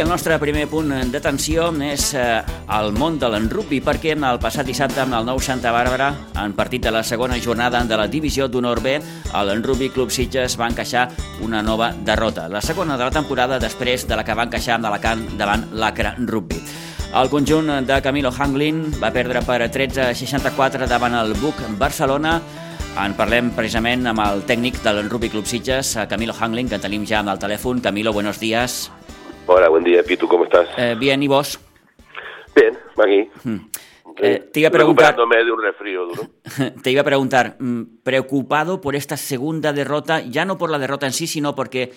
El nostre primer punt d'atenció és eh, el món de l'enrugbi, perquè el passat dissabte amb el nou Santa Bàrbara, en partit de la segona jornada de la divisió d'honor B, l'enrugbi Club Sitges va encaixar una nova derrota. La segona de la temporada després de la que va encaixar amb Alacant davant l'Acre Rugby. El conjunt de Camilo Hanglin va perdre per 13-64 davant el Buc Barcelona. En parlem precisament amb el tècnic del Rugby Club Sitges, Camilo Hanglin, que tenim ja amb el telèfon. Camilo, buenos días. Hola, buen día, Pitu, ¿cómo estás? Eh, bien, ¿y vos? Bien, aquí. Hmm. Eh, te iba a preguntar. de un resfrío duro. te iba a preguntar, mm, preocupado por esta segunda derrota, ya no por la derrota en sí, sino porque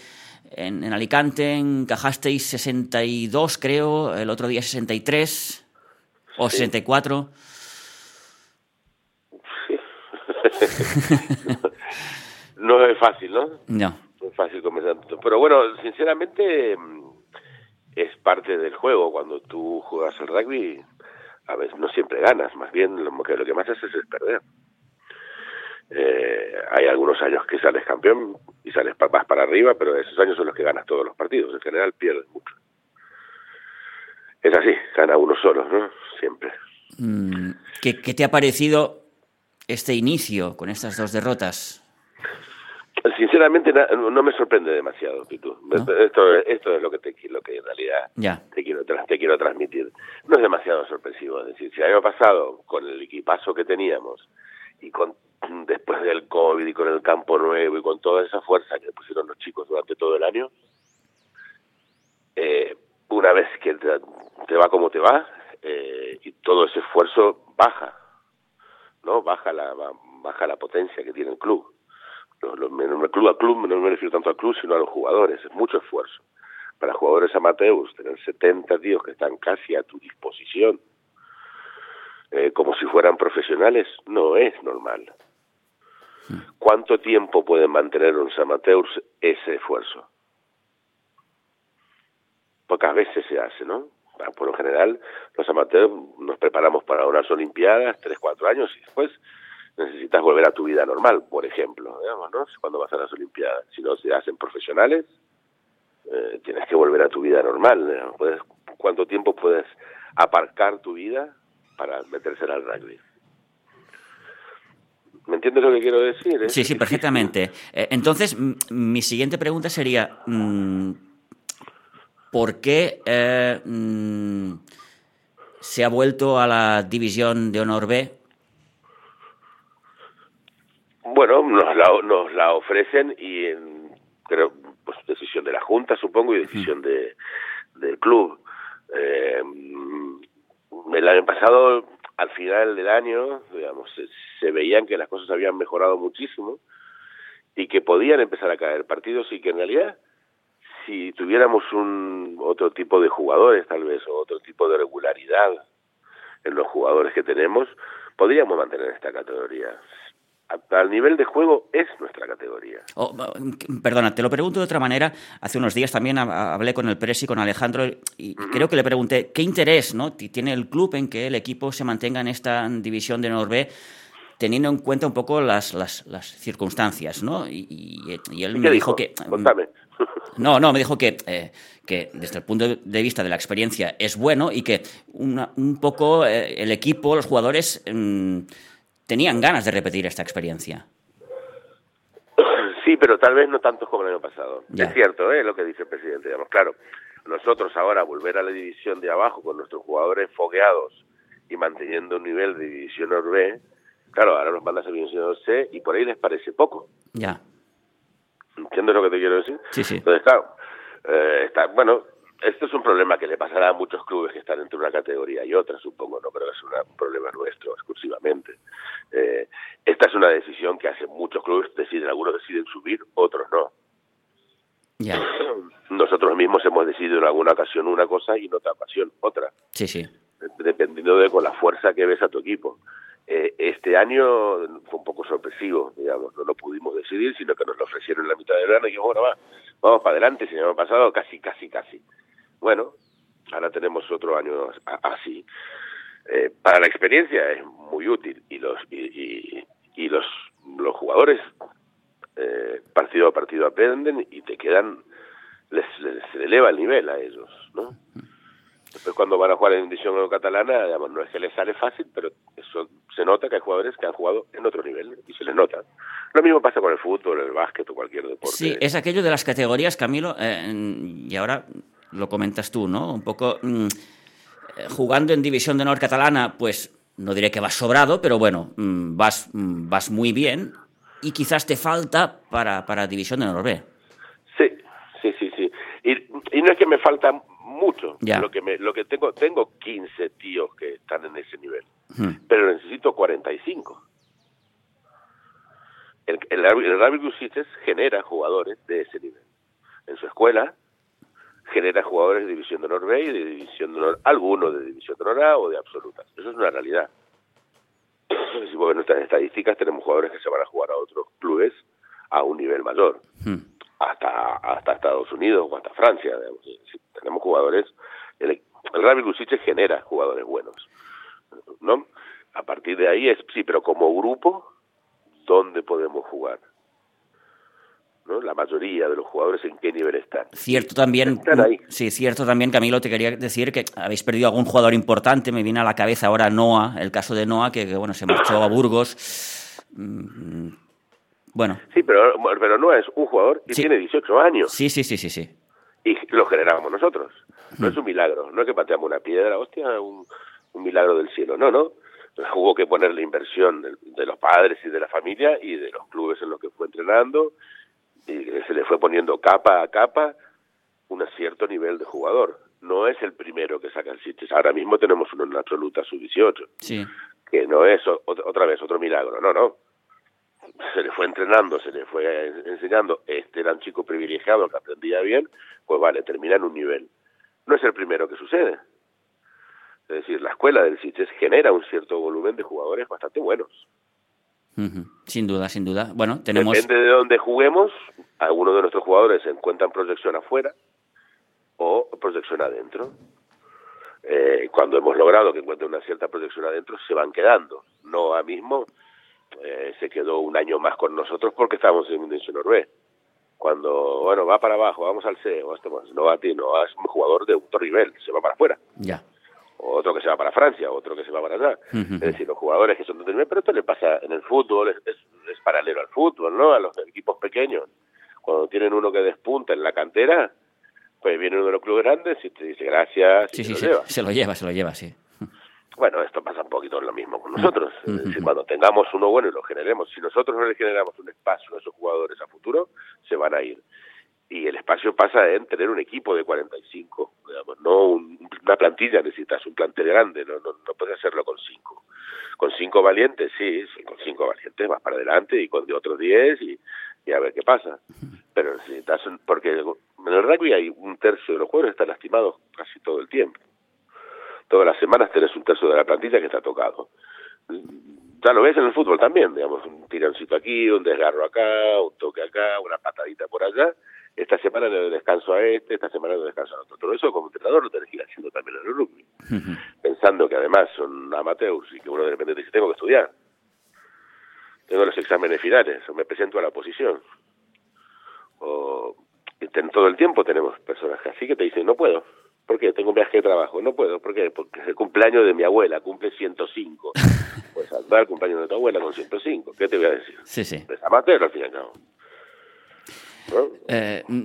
en, en Alicante encajasteis 62, creo, el otro día 63 o sí. 64. Sí. no es fácil, ¿no? No. No es fácil comenzar. Pero bueno, sinceramente es parte del juego. Cuando tú juegas al rugby, a veces no siempre ganas, más bien lo que, lo que más haces es perder. Eh, hay algunos años que sales campeón y sales más para arriba, pero esos años son los que ganas todos los partidos. En general pierdes mucho. Es así, gana uno solo, ¿no? Siempre. Mm, ¿Qué, ¿Qué te ha parecido este inicio con estas dos derrotas? Sinceramente no me sorprende demasiado, Pitu. Esto, esto es lo que te lo que en realidad ya. te quiero te quiero transmitir. No es demasiado sorpresivo, es decir, si el año pasado con el equipazo que teníamos y con después del COVID y con el campo nuevo y con toda esa fuerza que pusieron los chicos durante todo el año, eh, una vez que te, te, va como te va eh, y todo ese esfuerzo baja, no baja la baja la potencia que tiene el club los, club a club, no me refiero tanto al club, sino a los jugadores. Es mucho esfuerzo. Para jugadores amateurs, tener 70 tíos que están casi a tu disposición, eh, como si fueran profesionales, no es normal. ¿Cuánto tiempo pueden mantener los amateurs ese esfuerzo? Pocas veces se hace, ¿no? Por lo general, los amateurs nos preparamos para unas Olimpiadas, tres, cuatro años, y después necesitas volver a tu vida normal, por ejemplo, digamos, ¿no? Cuando vas a las Olimpiadas. Si no se hacen profesionales, eh, tienes que volver a tu vida normal. Puedes, ¿Cuánto tiempo puedes aparcar tu vida para meterse al rugby? ¿Me entiendes lo que quiero decir? Sí, sí, perfectamente. Eh, entonces, mi siguiente pregunta sería, mm, ¿por qué eh, mm, se ha vuelto a la división de honor B bueno, nos la, nos la ofrecen y en, creo, pues decisión de la Junta, supongo, y decisión de, del club. Eh, el año pasado, al final del año, digamos, se, se, veían que las cosas habían mejorado muchísimo y que podían empezar a caer partidos y que en realidad, si tuviéramos un otro tipo de jugadores, tal vez, o otro tipo de regularidad en los jugadores que tenemos, podríamos mantener esta categoría al nivel de juego es nuestra categoría. Oh, perdona, te lo pregunto de otra manera. Hace unos días también hablé con el Presi, con Alejandro, y creo que le pregunté qué interés ¿no? tiene el club en que el equipo se mantenga en esta división de Norbe teniendo en cuenta un poco las, las, las circunstancias, ¿no? Y, y, él me dijo, que... Contame. No, no, me dijo que, eh, que desde el punto de vista de la experiencia es bueno y que una, un poco eh, el equipo, los jugadores... Mm, tenían ganas de repetir esta experiencia. Sí, pero tal vez no tanto como el año pasado. Es cierto, ¿eh? lo que dice el presidente. Digamos, claro, nosotros ahora volver a la división de abajo con nuestros jugadores fogueados y manteniendo un nivel de división B, claro, ahora nos mandas a división C y por ahí les parece poco. Ya. ¿Entiendes lo que te quiero decir? Sí, sí. Entonces, claro, eh, está, bueno, esto es un problema que le pasará a muchos clubes que están entre una categoría y otra, supongo, no que es un problema nuestro exclusivamente. Eh, esta es una decisión que hace muchos clubes, deciden, algunos deciden subir, otros no. Nosotros mismos hemos decidido en alguna ocasión una cosa y en otra ocasión otra. Sí, sí. Dependiendo de con la fuerza que ves a tu equipo. Eh, este año fue un poco sorpresivo, digamos, no lo pudimos decidir, sino que nos lo ofrecieron en la mitad del verano y dijimos, bueno, va, vamos para adelante, si el año pasado casi, casi, casi. Bueno, ahora tenemos otro año así. Eh, para la experiencia es muy útil y los y, y, los los jugadores eh, partido a partido aprenden y te quedan les, les eleva el nivel a ellos, ¿no? Después cuando van a jugar en división catalana, digamos, no es que les sale fácil, pero eso se nota que hay jugadores que han jugado en otro nivel y se les nota. Lo mismo pasa con el fútbol, el básquet o cualquier deporte. Sí, es aquello de las categorías, Camilo, eh, y ahora lo comentas tú, ¿no? Un poco mm, eh, jugando en división de honor catalana, pues no diré que vas sobrado, pero bueno, mm, vas, mm, vas muy bien y quizás te falta para, para división de honor B. Sí, sí, sí, sí. Y, y no es que me falta mucho. Lo que me, lo que tengo, tengo 15 tíos que están en ese nivel, hmm. pero necesito 45. El, el, el Rugby genera jugadores de ese nivel. En su escuela genera jugadores de división de honor B y de división de honor, algunos de división de honor A o de absolutas. Eso es una realidad. Si en nuestras estadísticas tenemos jugadores que se van a jugar a otros clubes a un nivel mayor. Hmm hasta hasta Estados Unidos o hasta Francia. tenemos jugadores, el, el Rugby genera jugadores buenos, ¿no? A partir de ahí es, sí, pero como grupo, ¿dónde podemos jugar? ¿No? La mayoría de los jugadores en qué nivel están. Cierto también, sí, cierto también, Camilo, te quería decir que habéis perdido algún jugador importante, me viene a la cabeza ahora Noah, el caso de Noah, que, que bueno, se marchó a Burgos, mm, bueno. Sí, pero, pero no es un jugador que tiene 18 años. Sí, sí, sí, sí, sí. Y lo generamos nosotros. No es un milagro, no es que pateamos una piedra, hostia, un, milagro del cielo. No, no. Hubo que poner la inversión de, los padres y de la familia y de los clubes en los que fue entrenando y se le fue poniendo capa a capa un cierto nivel de jugador. No es el primero que saca el sitio. Ahora mismo tenemos uno en absoluta sub-18. Sí. Que no es otra vez otro milagro. No, no se le fue entrenando, se le fue enseñando, este era un chico privilegiado que aprendía bien, pues vale, termina en un nivel. No es el primero que sucede. Es decir, la escuela del Sitges genera un cierto volumen de jugadores bastante buenos. Sin duda, sin duda. Bueno, tenemos... Depende de dónde juguemos, algunos de nuestros jugadores encuentran proyección afuera o proyección adentro. Eh, cuando hemos logrado que encuentren una cierta proyección adentro, se van quedando. No a mismo eh, se quedó un año más con nosotros porque estábamos en División Norbe. Cuando, bueno, va para abajo, vamos al C, o no va a ti, no, es un jugador de otro nivel, se va para afuera. Ya. Otro que se va para Francia, otro que se va para allá. Es decir, los jugadores que son de nivel, pero esto le pasa en el fútbol, es, es, paralelo al fútbol, ¿no? A los equipos pequeños. Cuando tienen uno que despunta en la cantera, pues viene uno de los clubes grandes y te dice gracias. Sí, sí, se, lleva. se lo lleva, se lo lleva, sí. Bueno, esto pasa un poquito lo mismo con nosotros. cuando tengamos uno bueno y lo generemos, si nosotros no le generamos un espacio a esos jugadores a futuro, se van a ir. Y el espacio pasa en tener un equipo de 45, digamos, no una plantilla, necesitas un plantel grande, no, no, no puedes hacerlo con cinco. Con cinco valientes, sí, con cinco valientes vas para adelante y con otros diez y, y a ver qué pasa. Pero necesitas, porque en el rugby hay un tercio de los jugadores están lastimados casi todo el tiempo todas las semanas tenés un tercio de la plantilla que está tocado. Ya lo ves en el fútbol también, digamos, un tironcito aquí, un desgarro acá, un toque acá, una patadita por allá. Esta semana le descanso a este, esta semana le descanso a otro. Todo eso como entrenador lo tenés que ir haciendo también en el rugby. Pensando que además son amateurs y que uno de repente dice, tengo que estudiar. Tengo los exámenes finales, o me presento a la oposición. O en todo el tiempo tenemos personas así que te dicen, no puedo ¿Por qué? Tengo un viaje de trabajo. No puedo. ¿Por qué? Porque es el cumpleaños de mi abuela, cumple 105. pues andar cumpleaños de tu abuela con 105. ¿Qué te voy a decir? Sí, sí. Es amateur al fin y al cabo. Eh, mm,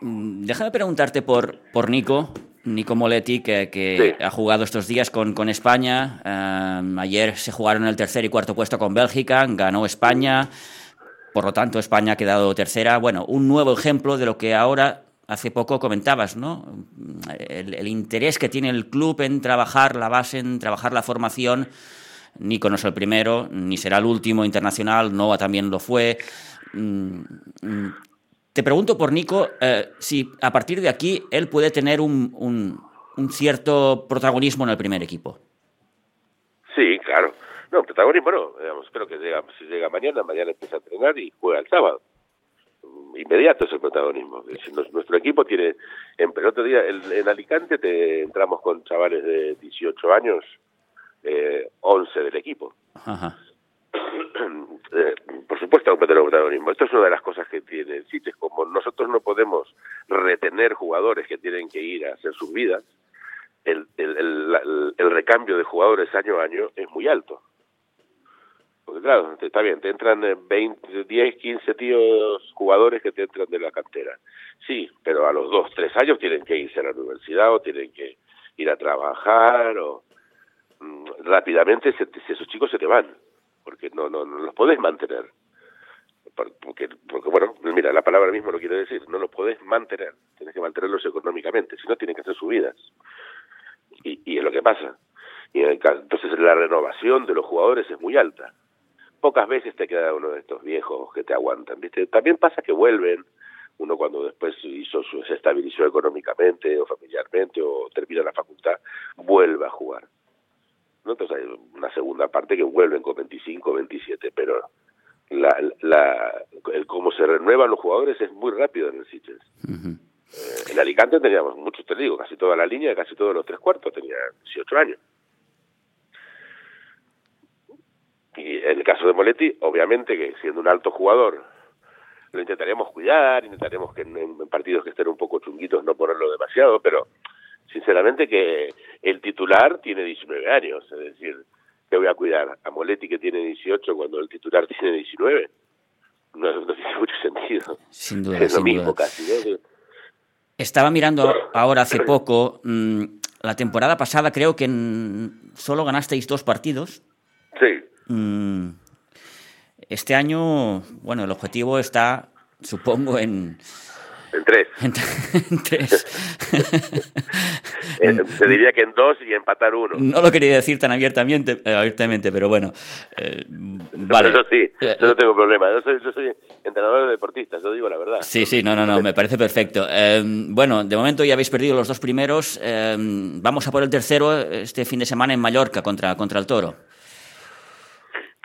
mm, déjame preguntarte por, por Nico, Nico Moletti, que, que ha jugado estos días con, con España. Eh, ayer se jugaron el tercer y cuarto puesto con Bélgica, ganó España. Por lo tanto, España ha quedado tercera. Bueno, un nuevo ejemplo de lo que ahora hace poco comentabas, ¿no? El, interés que tiene el club en trabajar la base, en trabajar la formación. Nico no es el primero, ni será el último internacional, Noah también lo fue. Mm, mm, te pregunto por Nico eh, si a partir de aquí él puede tener un, un, cierto protagonismo en el primer equipo. Sí, claro. No, protagonismo no. Digamos, creo que si llega mañana, mañana empieza a entrenar y juega el sábado inmediato es el protagonismo. Nuestro equipo tiene, en el otro día en Alicante te entramos con chavales de 18 años, eh, 11 del equipo. eh, por supuesto, un protagonismo. Esto es una de las cosas que tiene el. Como nosotros no podemos retener jugadores que tienen que ir a hacer sus vidas, el, el, el, recambio de jugadores año a año es muy alto. Porque claro, está bien, te entran 20, 10, 15 tíos jugadores que te entran de la cantera. Sí, pero a los dos, tres años tienen que irse a la universidad o tienen que ir a trabajar o mm, rápidamente se, esos chicos se te van porque no, no, no los podés mantener. Porque, porque, bueno, mira, la palabra mismo lo quiere decir, no los podés mantener, tienes que mantenerlos económicamente, si no tienen que hacer subidas. Y, y es lo que pasa. Y entonces la renovación de los jugadores es muy alta. Pocas veces te queda uno de estos viejos que te aguantan, ¿viste? También pasa que vuelven, uno cuando después hizo su, se estabilizó económicamente o familiarmente o termina la facultad, vuelve a jugar entonces hay una segunda parte que vuelven con 25, 27, pero la, la, el cómo se renuevan los jugadores es muy rápido en el Sitges. Eh, en Alicante teníamos muchos, te digo, casi toda la línea, casi todos los tres cuartos, tenía 18 años. Y en el caso de Moletti, obviamente que siendo un alto jugador, lo intentaremos cuidar, intentaremos que en partidos que estén un poco chunguitos no ponerlo demasiado, pero sinceramente que el titular tiene 19 años, es decir, que voy a cuidar a Moletti que tiene 18 cuando el titular tiene 19. No, no tiene mucho sentido. Sin duda, es lo mismo casi. Estaba mirando ahora hace poco, mm, la temporada pasada creo que solo ganasteis dos partidos. Sí. Mm, este año, bueno, el objetivo está, supongo, en en tres. En, tres. eh, te diría que en dos y empatar uno. No lo quería decir tan abiertamente, eh, abiertamente pero bueno. Eh, vale. Eso sí, yo no tengo problema. Yo soy, yo soy entrenador de deportistas, yo digo la verdad. Sí, sí, no, no, no, me parece perfecto. Eh, bueno, de momento ya habéis perdido los dos primeros. Eh, vamos a por el tercero este fin de semana en Mallorca contra, contra el Toro.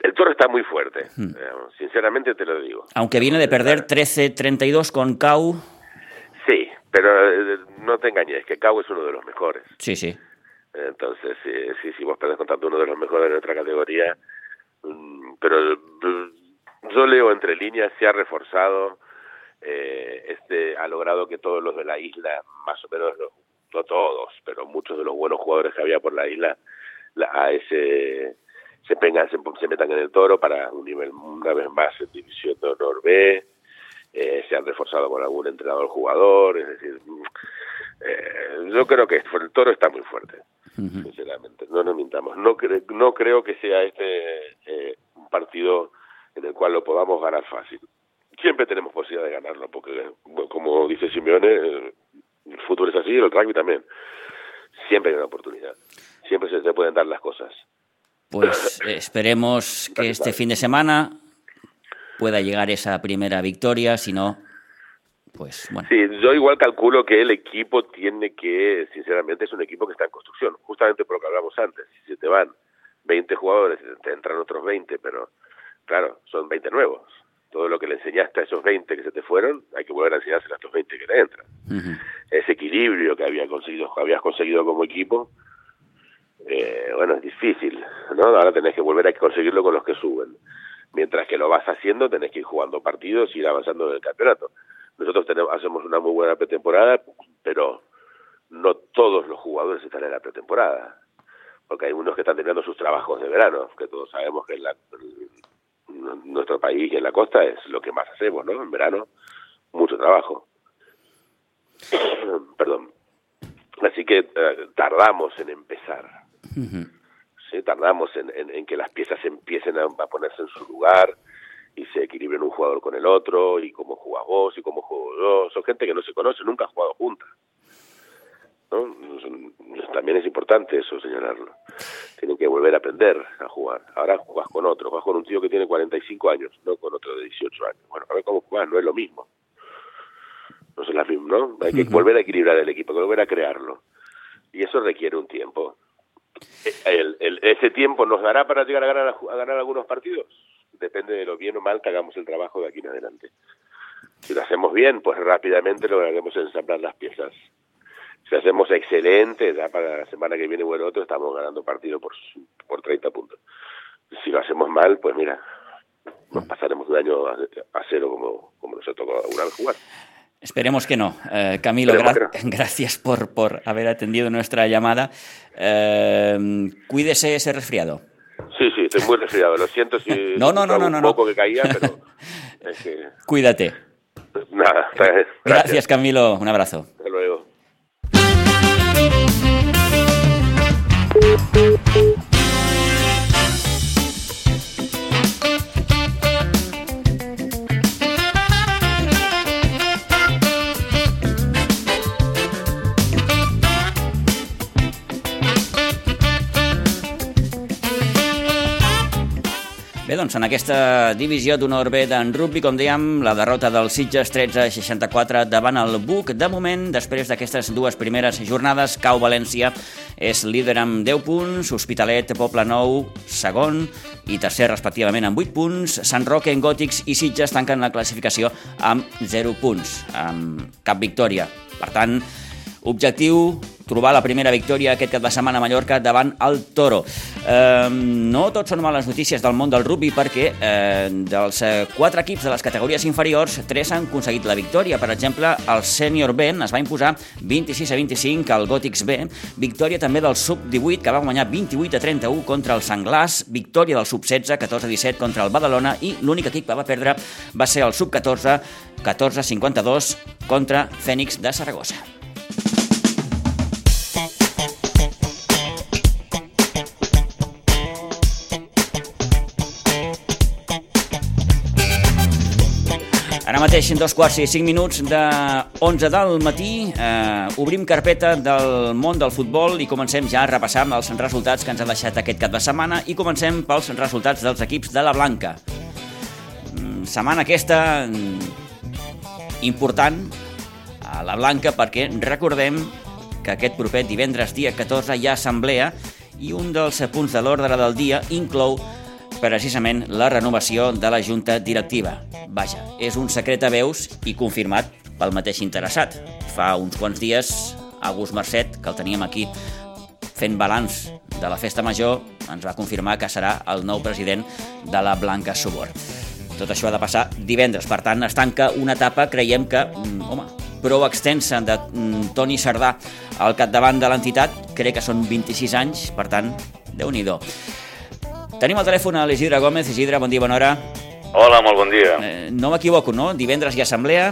El Toro está muy fuerte, hmm. sinceramente te lo digo. Aunque viene de perder 13-32 con Cau. Sí, pero eh, no te engañes, que Cabo es uno de los mejores. Sí, sí. Entonces, sí, si vos perdés contra uno de los mejores de nuestra categoría, mm, pero mm, yo leo entre líneas, se ha reforzado, eh, este ha logrado que todos los de la isla, más o menos, no todos, pero muchos de los buenos jugadores que había por la isla, la, a ese se, pengan, se, se, metan en el toro para un nivel una vez más en división de honor B eh, se han reforzado con algún entrenador jugador, es decir, eh, yo creo que el toro está muy fuerte, sinceramente, no nos mintamos. No, no creo que sea este eh, un partido en el cual lo podamos ganar fácil. Siempre tenemos posibilidad de ganarlo, porque como dice Simeone, el fútbol es así, el rugby también. Siempre hay una oportunidad, siempre se, se pueden dar las cosas. Pues esperemos que este fin de semana pueda llegar esa primera victoria, si no, pues bueno. Sí, yo igual calculo que el equipo tiene que, sinceramente, es un equipo que está en construcción, justamente por lo que hablamos antes, si se te van 20 jugadores, te entran otros 20, pero claro, son 20 nuevos. Todo lo que le enseñaste a esos 20 que se te fueron, hay que volver a enseñárselo a estos 20 que te entran. Ese equilibrio que había conseguido, que habías conseguido como equipo, eh, bueno, es difícil, ¿no? Ahora tenés que volver a conseguirlo con los que suben mientras que lo vas haciendo tenés que ir jugando partidos y ir avanzando en el campeonato. Nosotros tenemos, hacemos una muy buena pretemporada, pero no todos los jugadores están en la pretemporada, porque hay unos que están teniendo sus trabajos de verano, que todos sabemos que en, la, nuestro país y en la costa es lo que más hacemos, ¿no? En verano, mucho trabajo. Perdón. Así que eh, tardamos en empezar. ¿Sí? tardamos en, en, que las piezas empiecen a, ponerse en su lugar y se equilibren un jugador con el otro y cómo jugás vos y cómo juego yo. Son gente que no se conoce, nunca ha jugado juntas. ¿no? También es importante eso señalarlo. Tienen que volver a aprender a jugar. Ahora jugás con otro, jugás con un tío que tiene 45 años, no con otro de 18 años. Bueno, a ver cómo jugás, no es lo mismo. No es la misma, ¿no? Hay que volver a equilibrar el equipo, volver a crearlo. Y eso requiere un tiempo el, el, ese tiempo nos dará para llegar a ganar, a ganar algunos partidos. Depende de lo bien o mal que hagamos el trabajo de aquí en adelante. Si lo hacemos bien, pues rápidamente lograremos ensamblar las piezas. Si hacemos excelente, ya para la semana que viene o el otro, estamos ganando partido por, por 30 puntos. Si lo hacemos mal, pues mira, nos pasaremos de año a, a cero como, como nos ha tocado alguna vez jugar. Esperemos que no. Eh, Camilo, gra no. gracias por, por haber atendido nuestra llamada. Eh, cuídese ese resfriado. Sí, sí, estoy muy resfriado. Lo siento si no, no, no, no, no, un poco que caía, pero... Es que... Cuídate. Nada, gracias. gracias, Camilo. Un abrazo. Hasta luego. Doncs en aquesta divisió d'honor B d'en rugby, com dèiem, la derrota del Sitges 13-64 davant el Buc. De moment, després d'aquestes dues primeres jornades, Cau València és líder amb 10 punts, Hospitalet, Poble Nou, segon i tercer respectivament amb 8 punts, Sant Roque, en Gòtics i Sitges tanquen la classificació amb 0 punts, amb cap victòria. Per tant, objectiu trobar la primera victòria aquest cap de setmana a Mallorca davant el Toro. Eh, no tot són males notícies del món del rugby perquè eh, dels eh, quatre equips de les categories inferiors, tres han aconseguit la victòria. Per exemple, el Senior B es va imposar 26 a 25 al Gòtics B, victòria també del Sub-18 que va guanyar 28 a 31 contra el Sanglàs, victòria del Sub-16 14 a 17 contra el Badalona i l'únic equip que va perdre va ser el Sub-14 14 a 52 contra Fènix de Saragossa. Ara mateix, en dos quarts i cinc minuts de 11 del matí, eh, obrim carpeta del món del futbol i comencem ja a repassar els resultats que ens ha deixat aquest cap de setmana i comencem pels resultats dels equips de la Blanca. Mm, setmana aquesta mm, important a la Blanca perquè recordem que aquest proper divendres dia 14 hi ha assemblea i un dels punts de l'ordre del dia inclou precisament la renovació de la Junta Directiva. Vaja, és un secret a veus i confirmat pel mateix interessat. Fa uns quants dies, August Mercet, que el teníem aquí fent balanç de la festa major, ens va confirmar que serà el nou president de la Blanca Subor. Tot això ha de passar divendres, per tant, es tanca una etapa, creiem que, mm, home, prou extensa de mm, Toni Sardà al capdavant de l'entitat, crec que són 26 anys, per tant, déu nhi Tenim al telèfon a l'Isidre Gómez. Isidre, bon dia, bona hora. Hola, molt bon dia. Eh, no m'equivoco, no? Divendres hi ha assemblea?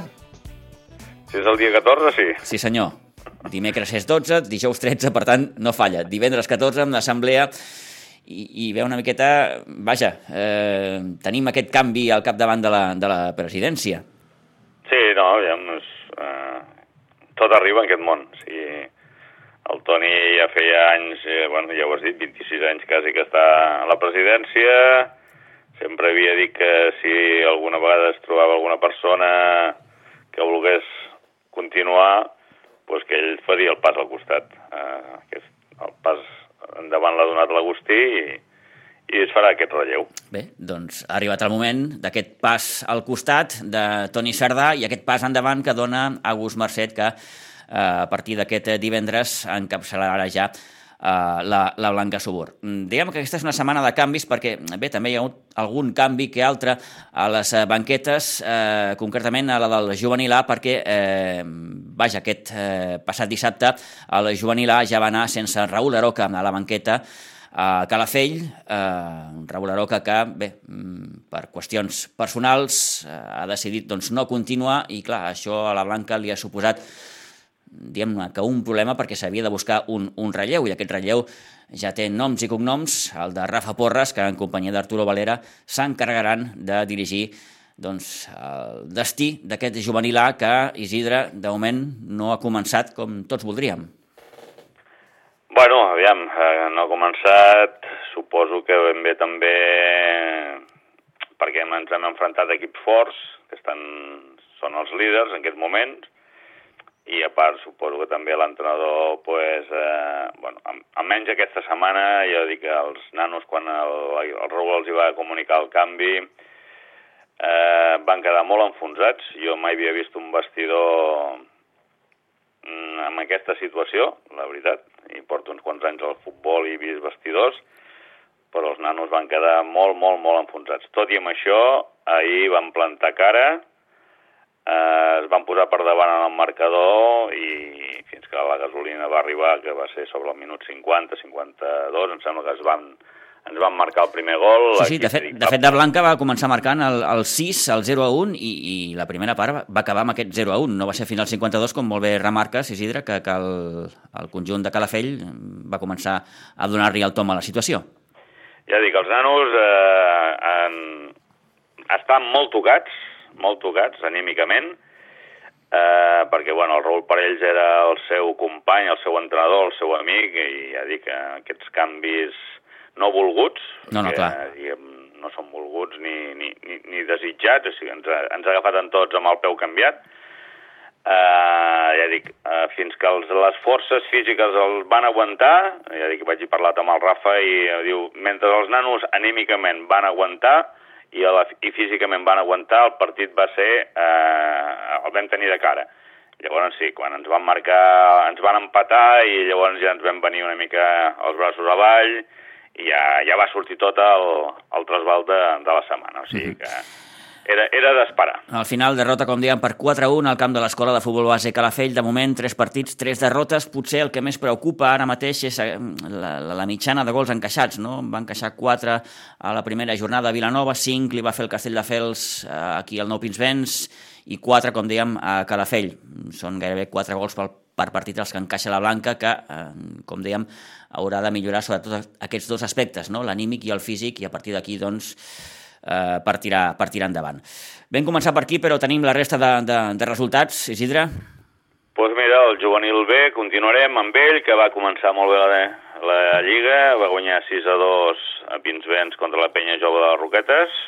Si és el dia 14, sí. Sí, senyor. Dimecres és 12, dijous 13, per tant, no falla. Divendres 14 amb l'assemblea i, i ve una miqueta... Vaja, eh, tenim aquest canvi al capdavant de la, de la presidència. Sí, no, aviam, és, eh, tot arriba en aquest món. O sigui, el Toni ja feia anys, eh, bueno, ja ho has dit, 26 anys quasi que està a la presidència. Sempre havia dit que si alguna vegada es trobava alguna persona que volgués continuar, pues que ell faria el pas al costat. Eh, el pas endavant l'ha donat l'Agustí i, i es farà aquest relleu. Bé, doncs ha arribat el moment d'aquest pas al costat de Toni Sardà i aquest pas endavant que dona August Mercet, que a partir d'aquest divendres encapçalarà ja Uh, la, la Blanca Subur. Mm, diguem que aquesta és una setmana de canvis perquè, bé, també hi ha hagut algun canvi que altre a les banquetes, uh, concretament a la del juvenil A, perquè, eh, vaja, aquest eh, passat dissabte el juvenil A ja va anar sense Raül Aroca a la banqueta a Calafell, eh, Raül Aroca que, bé, mm, per qüestions personals eh, ha decidit doncs, no continuar i, clar, això a la Blanca li ha suposat diguem que un problema perquè s'havia de buscar un, un relleu i aquest relleu ja té noms i cognoms, el de Rafa Porres, que en companyia d'Arturo Valera s'encarregaran de dirigir doncs, el destí d'aquest juvenil A que Isidre, de moment, no ha començat com tots voldríem. Bueno, aviam, eh, no ha començat, suposo que ben bé també perquè ens hem enfrontat a equips forts, que estan, són els líders en aquest moment, i a part suposo que també l'entrenador pues, eh, bueno, almenys aquesta setmana jo dic que els nanos quan el, el Raúl els hi va comunicar el canvi eh, van quedar molt enfonsats jo mai havia vist un vestidor mm, en aquesta situació la veritat i porto uns quants anys al futbol i he vist vestidors però els nanos van quedar molt, molt, molt enfonsats. Tot i amb això, ahir van plantar cara, eh, es van posar per davant en el marcador i fins que la gasolina va arribar, que va ser sobre el minut 50, 52, em sembla que es van ens van marcar el primer gol. Sí, sí, de fet, de fet de Blanca va començar marcant el, el 6, el 0 a 1, i, i la primera part va acabar amb aquest 0 a 1. No va ser fins al 52, com molt bé remarques, Isidre, que, que el, el conjunt de Calafell va començar a donar-li el tom a la situació. Ja dic, els nanos eh, han, estan molt tocats, molt tocats anímicament, eh, perquè bueno, el Raül Parells era el seu company, el seu entrenador, el seu amic, i ja dic, eh, aquests canvis no volguts, no, no, que, clar. diguem, no són volguts ni, ni, ni, ni desitjats, o sigui, ens ha, ens ha agafat en tots amb el peu canviat. Uh, ja dic, uh, fins que els, les forces físiques els van aguantar, ja dic, vaig parlat amb el Rafa i uh, diu, mentre els nanos anímicament van aguantar i, a la, i físicament van aguantar, el partit va ser, uh, el vam tenir de cara. Llavors sí, quan ens van marcar, ens van empatar i llavors ja ens vam venir una mica els braços avall, i ja, ja va sortir tot el, el trasbal de, de la setmana, o sigui que era, era d'esperar. Al final, derrota, com dèiem, per 4-1 al camp de l'Escola de Futbol Base Calafell. De moment, tres partits, tres derrotes. Potser el que més preocupa ara mateix és eh, la, la, la mitjana de gols encaixats. No? Van encaixar 4 a la primera jornada a Vilanova, 5 li va fer el Castell de Fels eh, aquí al Nou Pinsbens i 4, com dèiem, a Calafell. Són gairebé 4 gols pel per partit els que encaixa la Blanca, que, eh, com dèiem, haurà de millorar sobretot aquests dos aspectes, no? l'anímic i el físic, i a partir d'aquí doncs, eh, per, tirar, per tirar endavant. Vam començar per aquí, però tenim la resta de, de, de resultats. Isidre? Doncs pues mira, el juvenil B, continuarem amb ell, que va començar molt bé la, la Lliga, va guanyar 6 a 2 a Pinsbens contra la penya jove de les Roquetes.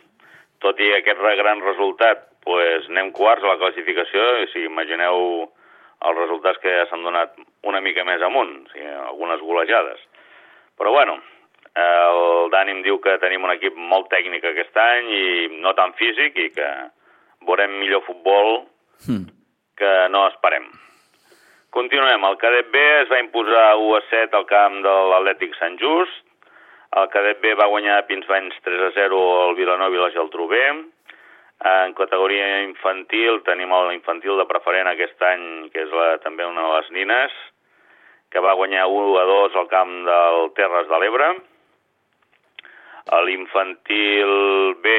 Tot i aquest gran resultat, pues, anem quarts a la classificació, i si imagineu els resultats que s'han donat una mica més amunt, o sigui, algunes golejades. Però bueno, el Dani em diu que tenim un equip molt tècnic aquest any i no tan físic i que veurem millor futbol mm. que no esperem. Continuem. El cadet B es va imposar 1 a 7 al camp de l'Atlètic Sant Just. El cadet B va guanyar a Pinsbens 3 a 0 al Vilanova i la Geltrú B. En categoria infantil tenim l'infantil de preferent aquest any, que és la, també una de les nines, que va guanyar 1 a 2 al camp del Terres de l'Ebre. L'infantil B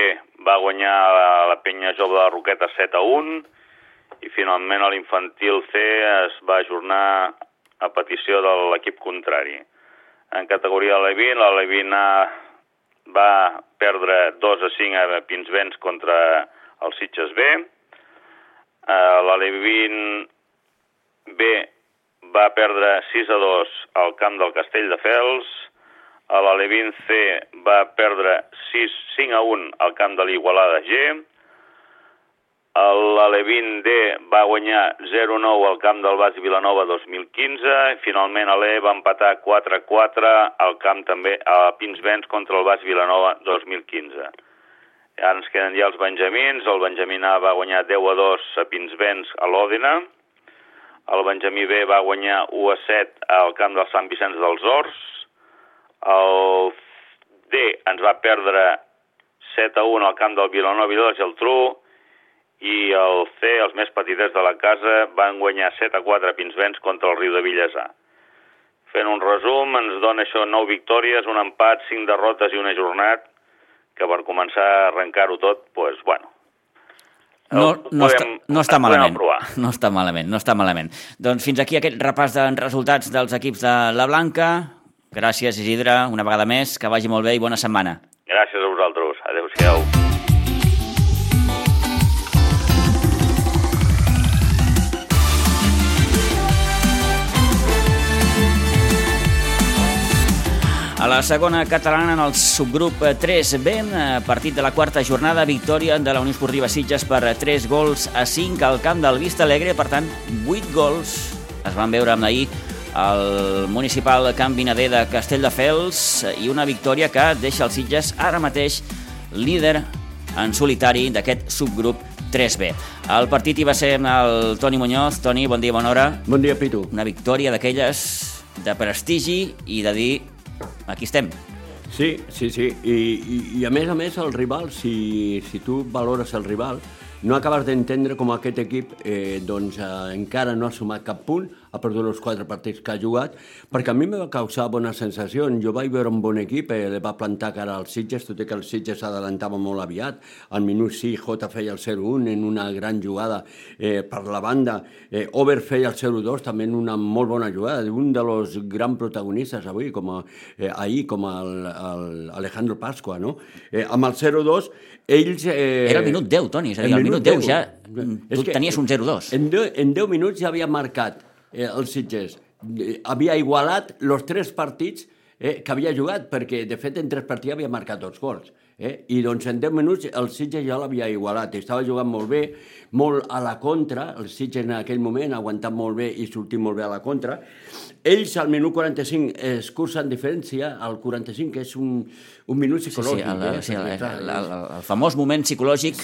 va guanyar la, la penya jove de la Roqueta 7 a 1 i finalment l'infantil C es va ajornar a petició de l'equip contrari. En categoria de l'Evin, la Levin A va perdre 2 a 5 a Pinsbens contra el Sitges B. Uh, L'Alevin B va perdre 6 a 2 al camp del Castell de Fels. L'Alevin C va perdre 6, 5 a 1 al camp de l'Igualada G l'Alevin D va guanyar 0-9 al camp del Bas Vilanova 2015 i finalment l'E va empatar 4-4 al camp també a Pinsbens contra el Bas Vilanova 2015. I ara ens queden ja els Benjamins. El Benjamí A va guanyar 10-2 a Pinsbens a l'Òdina. El Benjamí B va guanyar 1-7 al camp del Sant Vicenç dels Horts. El D ens va perdre 7-1 al camp del Vilanova i la Geltrú i el C, els més petitets de la casa, van guanyar 7 a 4 Pinsbens contra el Riu de Villesà. Fent un resum, ens dona això 9 victòries, un empat, 5 derrotes i un ajornat, que per començar a arrencar-ho tot, doncs, pues, bueno, no, no, podem, està, no està malament. No està malament, no està malament. Doncs fins aquí aquest repàs de resultats dels equips de la Blanca. Gràcies, Isidre, una vegada més. Que vagi molt bé i bona setmana. Gràcies a vosaltres. Adéu-siau. A la segona catalana, en el subgrup 3B, eh, partit de la quarta jornada, victòria de la Unió Esportiva Sitges per 3 gols a 5 al camp del Vista Alegre. Per tant, 8 gols es van veure amb ahir al municipal Camp Vinader de Castelldefels i una victòria que deixa els Sitges ara mateix líder en solitari d'aquest subgrup 3B. El partit hi va ser el Toni Muñoz. Toni, bon dia, bona hora. Bon dia, Pitu. Una victòria d'aquelles de prestigi i de dir aquí estem. Sí, sí, sí. I, i, i a més a més el rival, si, si tu valores el rival, no acabes d'entendre com aquest equip eh, doncs, eh, encara no ha sumat cap punt, ha perdut els quatre partits que ha jugat, perquè a mi me va causar bona sensació. Jo vaig veure un bon equip, eh, le va plantar cara als Sitges, tot i que el Sitges s'adelantava molt aviat. Al minut 6, Jota feia el 0-1 en una gran jugada eh, per la banda. Eh, Over feia el 0-2 també en una molt bona jugada, un dels grans protagonistes avui, com a, eh, ahir, com el, el Alejandro Pasqua, no? Eh, amb el 0-2, ells... Eh, Era el minut 10, Toni, és a dir, al minut 10 ja tu tenies un 0-2. En, 10, en 10 minuts ja havia marcat eh, els Sitges. Eh, havia igualat els tres partits eh, que havia jugat, perquè de fet en tres partits havia marcat dos gols. Eh? I doncs en 10 minuts el Sitges ja l'havia igualat. Estava jugant molt bé, molt a la contra, el Sitges en aquell moment ha aguantat molt bé i sortit molt bé a la contra. Ells al minut 45 es cursen diferència, al 45 que és un, un minut psicològic. Sí, sí, el, eh? sí, el, el, el, el famós moment psicològic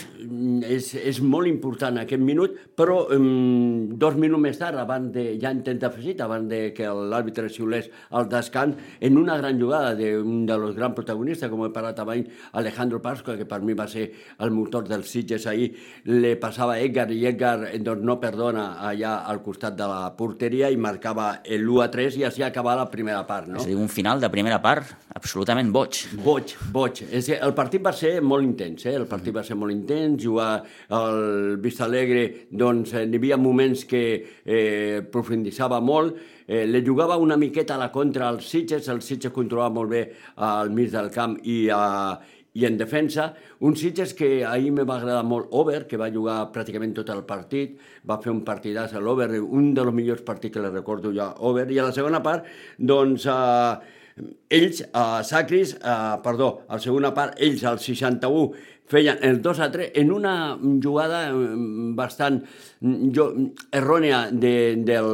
és, és molt important aquest minut, però um, dos minuts més tard, abans de, ja en temps afegit, abans de que l'àrbitre xiulés al descans, en una gran jugada d'un de los grans protagonistes, com he parlat abans, Alejandro Pasqua, que per mi va ser el motor dels Sitges ahir, le passava a Edgar i Edgar doncs, no perdona allà al costat de la porteria i marcava l'1 a 3 i així acabava la primera part. No? És a dir, un final de primera part absolutament boig. Boig, boig. És que el partit va ser molt intens, eh? el partit va ser molt intens, jugar al Vista Alegre, doncs eh, n'hi havia moments que eh, profunditzava molt, eh, le jugava una miqueta a la contra als Sitges, el Sitges controlava molt bé al mig del camp i, a, i en defensa, un Sitges que ahir me va agradar molt Over, que va jugar pràcticament tot el partit, va fer un partidàs a l'Over, un dels millors partits que le recordo ja Over, i a la segona part, doncs, eh, ells, a Sacris, eh, perdó, a la segona part, ells al 61 feien el 2 a 3 en una jugada mm, bastant mm, jo, errònia de, del,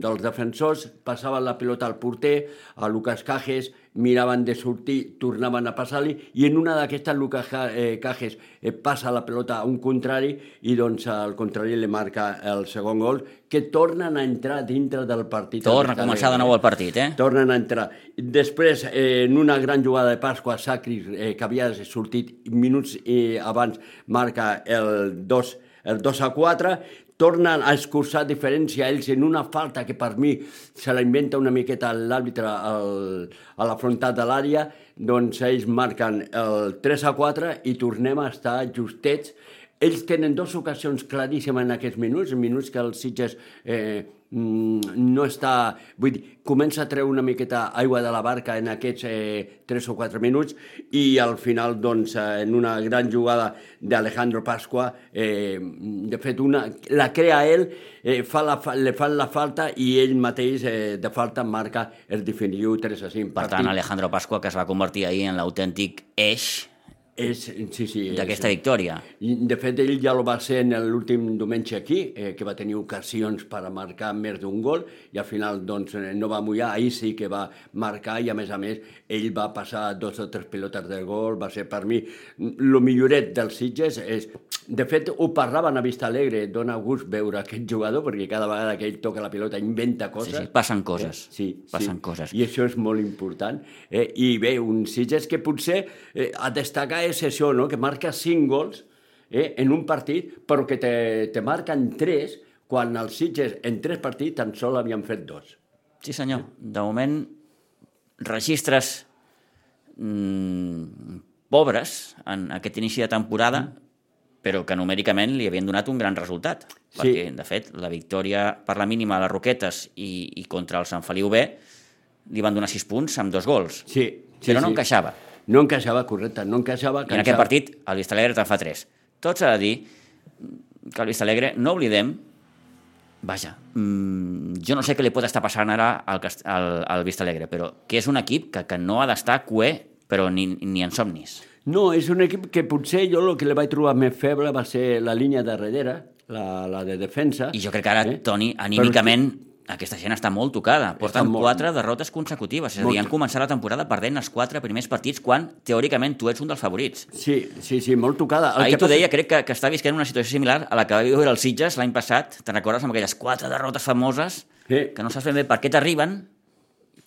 dels defensors, passaven la pilota al porter, a Lucas Cajes, miraven de sortir, tornaven a passar-li, i en una d'aquestes Lucas eh, Cajes eh, passa la pelota a un contrari i doncs al contrari li marca el segon gol, que tornen a entrar dintre del partit. Torna a començar de nou el partit, eh? Tornen a entrar. Després, eh, en una gran jugada de Pasqua, Sacris, eh, que havia sortit minuts eh, abans, marca el 2 el 2 a 4, tornen a escurçar diferència ells en una falta que per mi se la inventa una miqueta l'àrbitre a la frontat de l'àrea, doncs ells marquen el 3 a 4 i tornem a estar justets. Ells tenen dues ocasions claríssimes en aquests minuts, minuts que els Sitges eh, no està... Vull dir, comença a treure una miqueta aigua de la barca en aquests eh, 3 o 4 minuts i al final, doncs, eh, en una gran jugada d'Alejandro Pasqua, eh, de fet, una, la crea ell, eh, fa la, le fan la falta i ell mateix eh, de falta marca el definitiu 3 a 5. Per tant, Alejandro Pasqua, que es va convertir ahir en l'autèntic eix és, sí, sí, d'aquesta victòria. De fet, ell ja lo va ser en l'últim diumenge aquí, eh, que va tenir ocasions per marcar més d'un gol, i al final doncs, no va mullar, ahir sí que va marcar, i a més a més, ell va passar dos o tres pilotes del gol, va ser per mi el milloret dels Sitges. És... De fet, ho parlaven a Vista Alegre, dona gust veure aquest jugador, perquè cada vegada que ell toca la pilota inventa coses. Sí, sí, passen coses. Eh? Sí, passen sí. coses. I això és molt important. Eh? I bé, un Sitges que potser eh, a destacar és això, no? que marca 5 gols eh, en un partit, però que te, te marquen 3 quan els Sitges en 3 partits tan sol havien fet 2. Sí, senyor. De moment, registres mm, pobres en aquest inici de temporada, però que numèricament li havien donat un gran resultat. Sí. Perquè, de fet, la victòria per la mínima a les Roquetes i, i contra el Sant Feliu B li van donar 6 punts amb dos gols. Sí, sí, però no sí. encaixava. No encaixava, correcte, no encaixava. I en aquest partit el Vista Alegre te'n fa 3. Tot s'ha de dir que el Vista Alegre, no oblidem, vaja, mmm, jo no sé què li pot estar passant ara al, al, al Vista Alegre, però que és un equip que, que no ha d'estar cué, però ni, ni en somnis. No, és un equip que potser jo el que li vaig trobar més feble va ser la línia de darrere, la, la de defensa. I jo crec que ara, Eh? Toni, anímicament, aquesta gent està molt tocada. Porten molt- quatre derrotes consecutives. És a dir, han començat la temporada perdent els quatre primers partits quan, teòricament, tu ets un dels favorits. Sí, sí, sí, molt tocada. El Ahir t'ho passa- deia, crec que, que està visquent una situació similar a la que va viure el Sitges l'any passat. Te'n recordes amb aquelles quatre derrotes famoses Sí. que no saps ben bé per què t'arriben,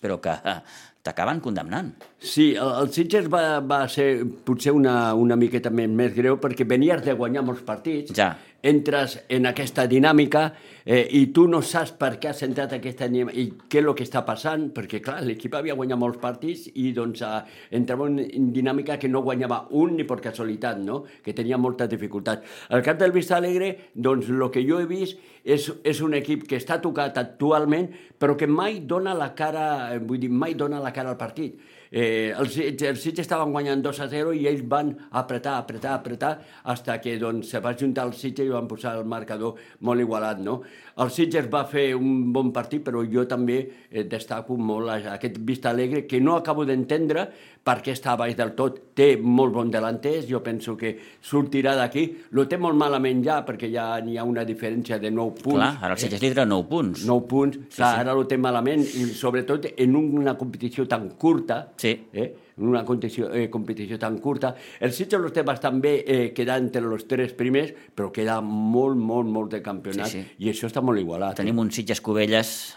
però que eh, t'acaben condemnant. Sí, el, el Sitges va, va ser potser una, una miqueta més, més greu perquè venies de guanyar molts partits, Ja. Entres en aquesta dinàmica eh, i tu no saps per què has entrat aquesta dinàmica i què és el que està passant, perquè clar, l'equip havia guanyat molts partits i doncs eh, entrava en, dinàmica que no guanyava un ni per casualitat, no? que tenia molta dificultat. El cap del Vista Alegre, doncs el que jo he vist és, és un equip que està tocat actualment però que mai dona la cara, eh, vull dir, mai dona la cara al partit. Eh, els, els Sitges estaven guanyant 2 a 0 i ells van apretar, apretar, apretar, hasta que doncs, se va juntar el Sitges i van posar el marcador molt igualat. No? El Sitges va fer un bon partit, però jo també eh, destaco molt aquest Vista Alegre, que no acabo d'entendre per què està baix del tot. Té molt bon delanters, jo penso que sortirà d'aquí. Lo té molt malament ja, perquè ja n'hi ha una diferència de 9 punts. Clar, ara el Sitges lidera 9 punts. 9 punts, sí, clar, sí. ara ho té malament, i sobretot en una competició tan curta, Sí. eh? En una competició, eh, competició tan curta. El Sitges lo té bastant bé, eh, queda entre els tres primers, però queda molt, molt, molt de campionat, Sí, sí, i això està molt igualat. Tenim un Sitges Cubelles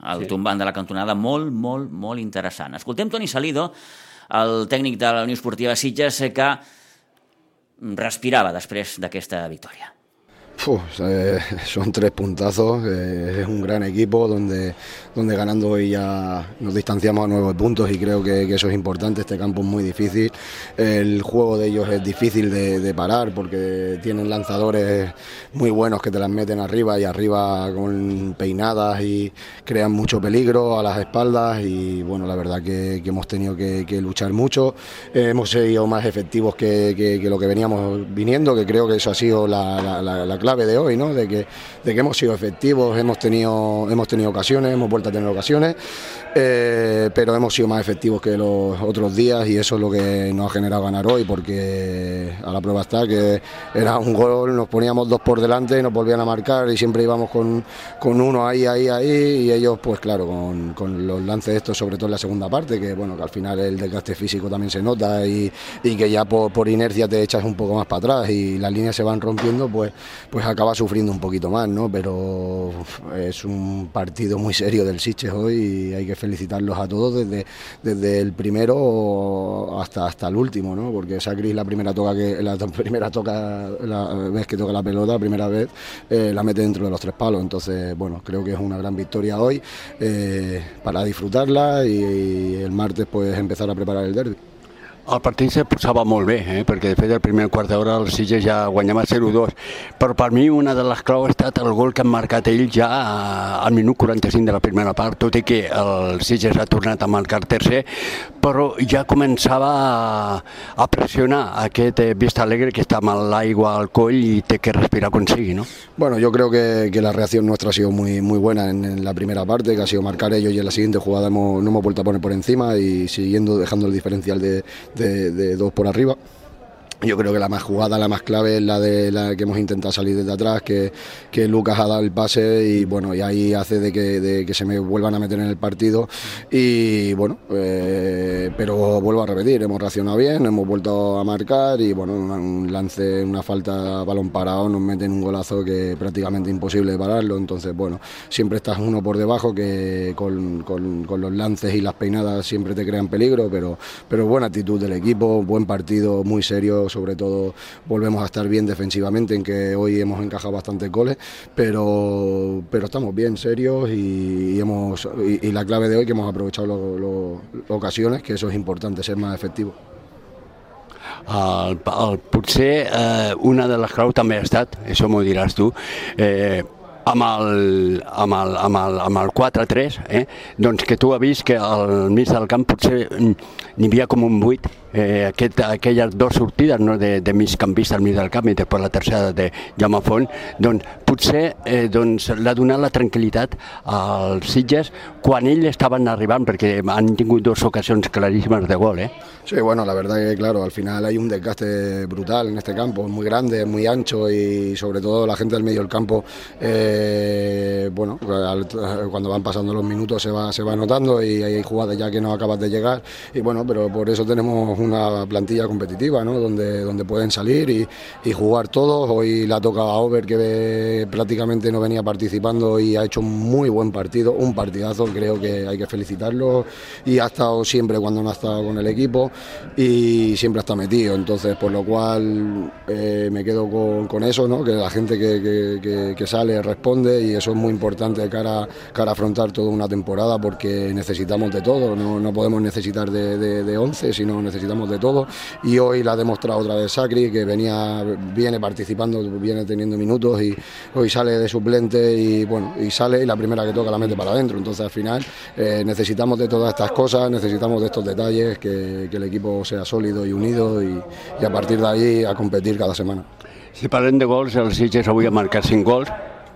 al Sí. tombant de la cantonada molt, molt, molt interessant. Escoltem Toni Salido, el tècnic de la Unió Esportiva Sitges, eh, que respirava després d'aquesta victòria. Uf, eh, son tres puntazos, eh, es un gran equipo donde, donde ganando hoy ya nos distanciamos a nueve puntos y creo que, eso es importante, este campo es muy difícil, el juego de ellos es difícil de, parar porque tienen lanzadores muy buenos que te las meten arriba y arriba con peinadas y crean mucho peligro a las espaldas y bueno, la verdad que, hemos tenido que, luchar mucho, hemos sido más efectivos que, lo que veníamos viniendo, que creo que eso ha sido la, la- la- la clave de hoy, ¿no? de, que, de que hemos sido efectivos, hemos tenido, hemos tenido ocasiones, hemos vuelto a tener ocasiones, eh, pero hemos sido más efectivos que los otros días y eso es lo que nos ha generado ganar hoy, porque a la prueba está que era un gol, nos poníamos dos por delante y nos volvían a marcar y siempre íbamos con, con uno ahí, ahí, ahí y ellos pues claro, con, con los lances estos, sobre todo en la segunda parte, que bueno, que al final el desgaste físico también se nota y, y que ya por, por inercia te echas un poco más para atrás y las líneas se van rompiendo, pues, pues acaba sufriendo un poquito más, ¿no? Pero es un partido muy serio del Sitges hoy y hay que felicitarlos a todos desde, desde el primero hasta, hasta el último, ¿no? Porque esa Cris la primera toca que la primera toca la vez que toca la pelota, la primera vez eh, la mete dentro de los tres palos. Entonces, bueno, creo que es una gran victoria hoy eh, para disfrutarla y, y el martes pues empezar a preparar el derby. El partit se posava molt bé, eh? perquè de fet el primer quart d'hora el Sitges ja guanyava 0-2, però per mi una de les claus ha estat el gol que han marcat ells ja al minut 45 de la primera part, tot i que el Sitges ha tornat a marcar tercer, però ja començava a, a pressionar aquest eh, Vista Alegre que està amb l'aigua al coll i té que respirar com sigui, no? Bueno, yo creo que, que la reacción nuestra ha sido muy, muy buena en, en la primera parte, que ha sido marcar ellos y en la siguiente jugada hemos, no hemos vuelto a poner por encima y siguiendo dejando el diferencial de- de dos por arriba. Yo creo que la más jugada, la más clave es la de la que hemos intentado salir desde atrás, que, que Lucas ha dado el pase y bueno, y ahí hace de que, de que se me vuelvan a meter en el partido. Y bueno, eh, pero vuelvo a repetir, hemos reaccionado bien, hemos vuelto a marcar y bueno, un, lance, una falta, balón parado, nos meten un golazo que prácticamente imposible de pararlo. Entonces, bueno, siempre estás uno por debajo que con, con- con los lances y las peinadas siempre te crean peligro, pero, pero buena actitud del equipo, buen partido, muy serio, sobre todo volvemos a estar bien defensivamente, en que hoy hemos encajado bastantes goles, pero, pero estamos bien serios y, y hemos, y, y la clave de hoy que hemos aprovechado las ocasiones, que eso es importante, ser más efectivos. El, el, potser eh, una de les claus també ha estat, això m'ho diràs tu, eh, amb el, amb el, amb el, amb el 4-3, eh, doncs que tu has vist que al mig del camp potser mm, n'hi havia com un buit, eh, aquest, aquelles dues sortides no, de, de migcampista al mig del camp i després la tercera de Jaume Font, doncs potser eh, doncs, l'ha donat la tranquil·litat als Sitges quan ells estaven arribant, perquè han tingut dues ocasions claríssimes de gol, eh? Sí, bueno, la verdad que claro, al final hay un desgaste brutal en este campo, muy grande, muy ancho y sobre todo la gente del medio del campo, eh, bueno, cuando van pasando los minutos se va, se va notando y hay jugadas ya que no acabas de llegar y bueno, pero por eso tenemos una plantilla competitiva, ¿no? Donde, donde pueden salir y, jugar todos. Hoy la toca a Over, que prácticamente no venía participando y ha hecho un muy buen partido, un partidazo, creo que hay que felicitarlo y ha estado siempre cuando no ha estado con el equipo y siempre está metido, entonces por lo cual eh, me quedo con, eso, ¿no? que la gente que, que, sale responde y eso es muy importante cara, cara afrontar toda una temporada porque necesitamos de todo, no, no podemos necesitar de, de, de 11, sino necesitamos de todo. Y hoy la ha demostrado otra vez Sacri que venía, viene participando, viene teniendo minutos y hoy sale de suplente y bueno, y sale y la primera que toca la mete para adentro, entonces al final eh, necesitamos de todas estas cosas, necesitamos de estos detalles, que, el equipo sea sólido y unido y, y a partir de ahí a competir cada semana. Si parlem de gols, el Sitges avui ha marcat 5 gols,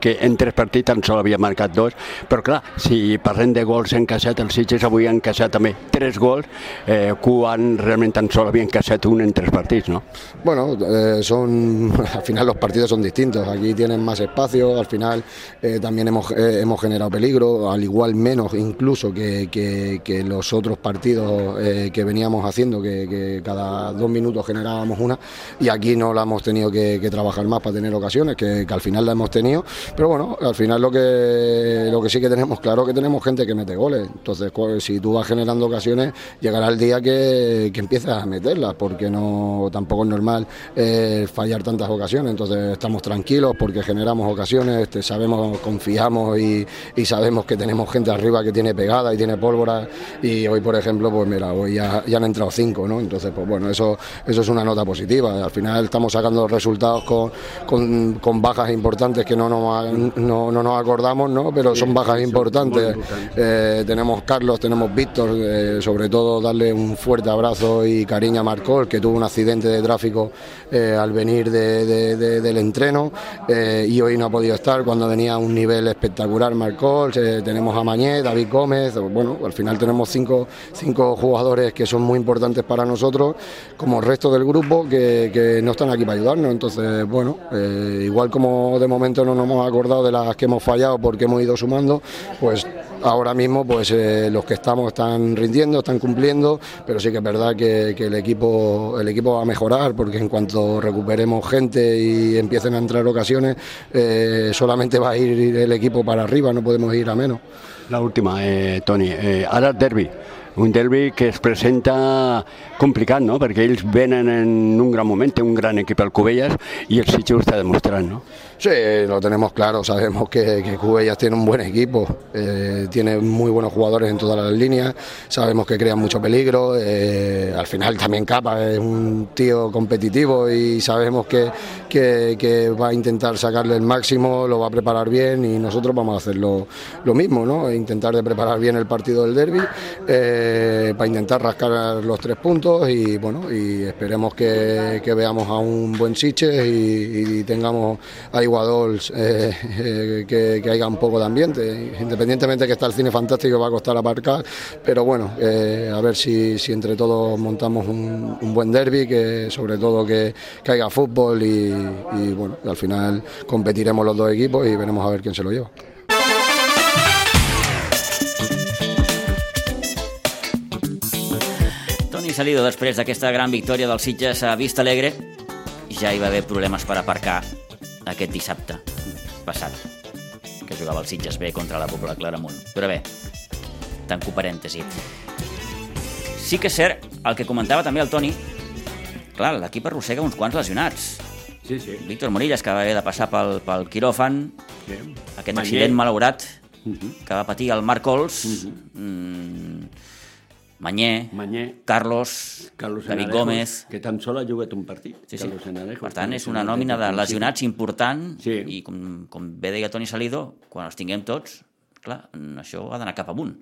que en tres partits tan sol havia marcat dos, però clar, si parlem de gols encaixat, els Sitges avui han encaixat també tres gols, eh, quan realment tan sol havia encaixat un en tres partits, ¿no? Bueno, eh, son, al final los partidos son distintos, aquí tienen más espacio, al final eh, también hemos, eh, hemos generado peligro, al igual menos incluso que, que, que los otros partidos que veníamos haciendo, que, que, cada dos minutos generábamos una, y aquí no la hemos tenido que, trabajar más para tener ocasiones, que, al final la hemos tenido, pero bueno, al final lo que, lo que sí que tenemos claro que tenemos gente que mete goles. Entonces, si tú vas generando ocasiones, llegará el día que, que empiezas a meterlas, porque no tampoco es normal eh, fallar tantas ocasiones. Entonces, estamos tranquilos porque generamos ocasiones, este, sabemos, confiamos y, y, sabemos que tenemos gente arriba que tiene pegada y tiene pólvora. Y hoy, por ejemplo, pues mira, hoy ya, ya han entrado cinco, ¿no? Entonces, pues bueno, eso, eso es una nota positiva. Al final estamos sacando resultados con, con, con bajas importantes que no nos no, no nos acordamos, ¿no? pero son bajas importantes. Eh, tenemos Carlos, tenemos Víctor, eh, sobre todo darle un fuerte abrazo y cariño a Marcol, que tuvo un accidente de tráfico eh, al venir de, de, de, del entreno y hoy no ha podido estar cuando venía a un nivel espectacular Marcol. tenemos a Mañé, David Gómez, bueno, al final tenemos cinco, cinco jugadores que son muy importantes para nosotros, como el resto del grupo, que, que no están aquí para ayudarnos. Entonces, bueno, igual como de momento no nos hemos acordado de las que hemos fallado porque hemos ido sumando, pues ahora mismo pues eh, los que estamos están rindiendo, están cumpliendo, pero sí que es verdad que, el equipo el equipo va a mejorar porque en cuanto recuperemos gente y empiecen a entrar ocasiones, eh, solamente va a ir el equipo para arriba, no podemos ir a menos. La última, eh, Toni, eh, ara el derbi, un derbi que es presenta complicat, no? perquè ells venen en un gran moment, té un gran equip al Cubelles i el Sitges ho està demostrant, no? Sí, lo tenemos claro, sabemos que, que Cubellas tiene un buen equipo, eh, tiene muy buenos jugadores en todas las líneas, sabemos que crean mucho peligro, eh, al final también Capa es un tío competitivo y sabemos que, que, va a intentar sacarle el máximo, lo va a preparar bien y nosotros vamos a hacer lo, mismo, ¿no? intentar de preparar bien el partido del derby eh, para intentar rascar los tres puntos y bueno, y esperemos que, veamos a un buen Siches y, y tengamos a jugadores eh, eh, que, que, haya un poco de ambiente. Independientemente que está el cine fantástico, va a costar aparcar, pero bueno, eh, a ver si, si, entre todos montamos un, buen derby, que sobre todo que, que haya fútbol y, bueno, al final competiremos los dos equipos y veremos a ver quién se lo lleva. Toni Salido, després d'aquesta gran victòria del Sitges a Vista Alegre, ja hi va haver problemes per aparcar aquest dissabte passat, que jugava el Sitges B contra la Pobla Claramunt. Però bé, tanco parèntesi. Sí que és cert, el que comentava també el Toni, clar, l'equip arrossega uns quants lesionats. Sí, sí. Víctor Morillas, que va haver de passar pel, pel quiròfan, sí. aquest Maller. accident malaurat uh -huh. que va patir el Marc Cols, uh -huh. mm, Mañé, Mañé, Carlos, Carlos David Enarejos, Gómez... Que tan sol ha jugat un partit. Sí, sí. Carlos Enarejos, per tant, és una nòmina de lesionats important sí. i, com, com bé deia Toni Salido, quan els tinguem tots, clar, això ha d'anar cap amunt,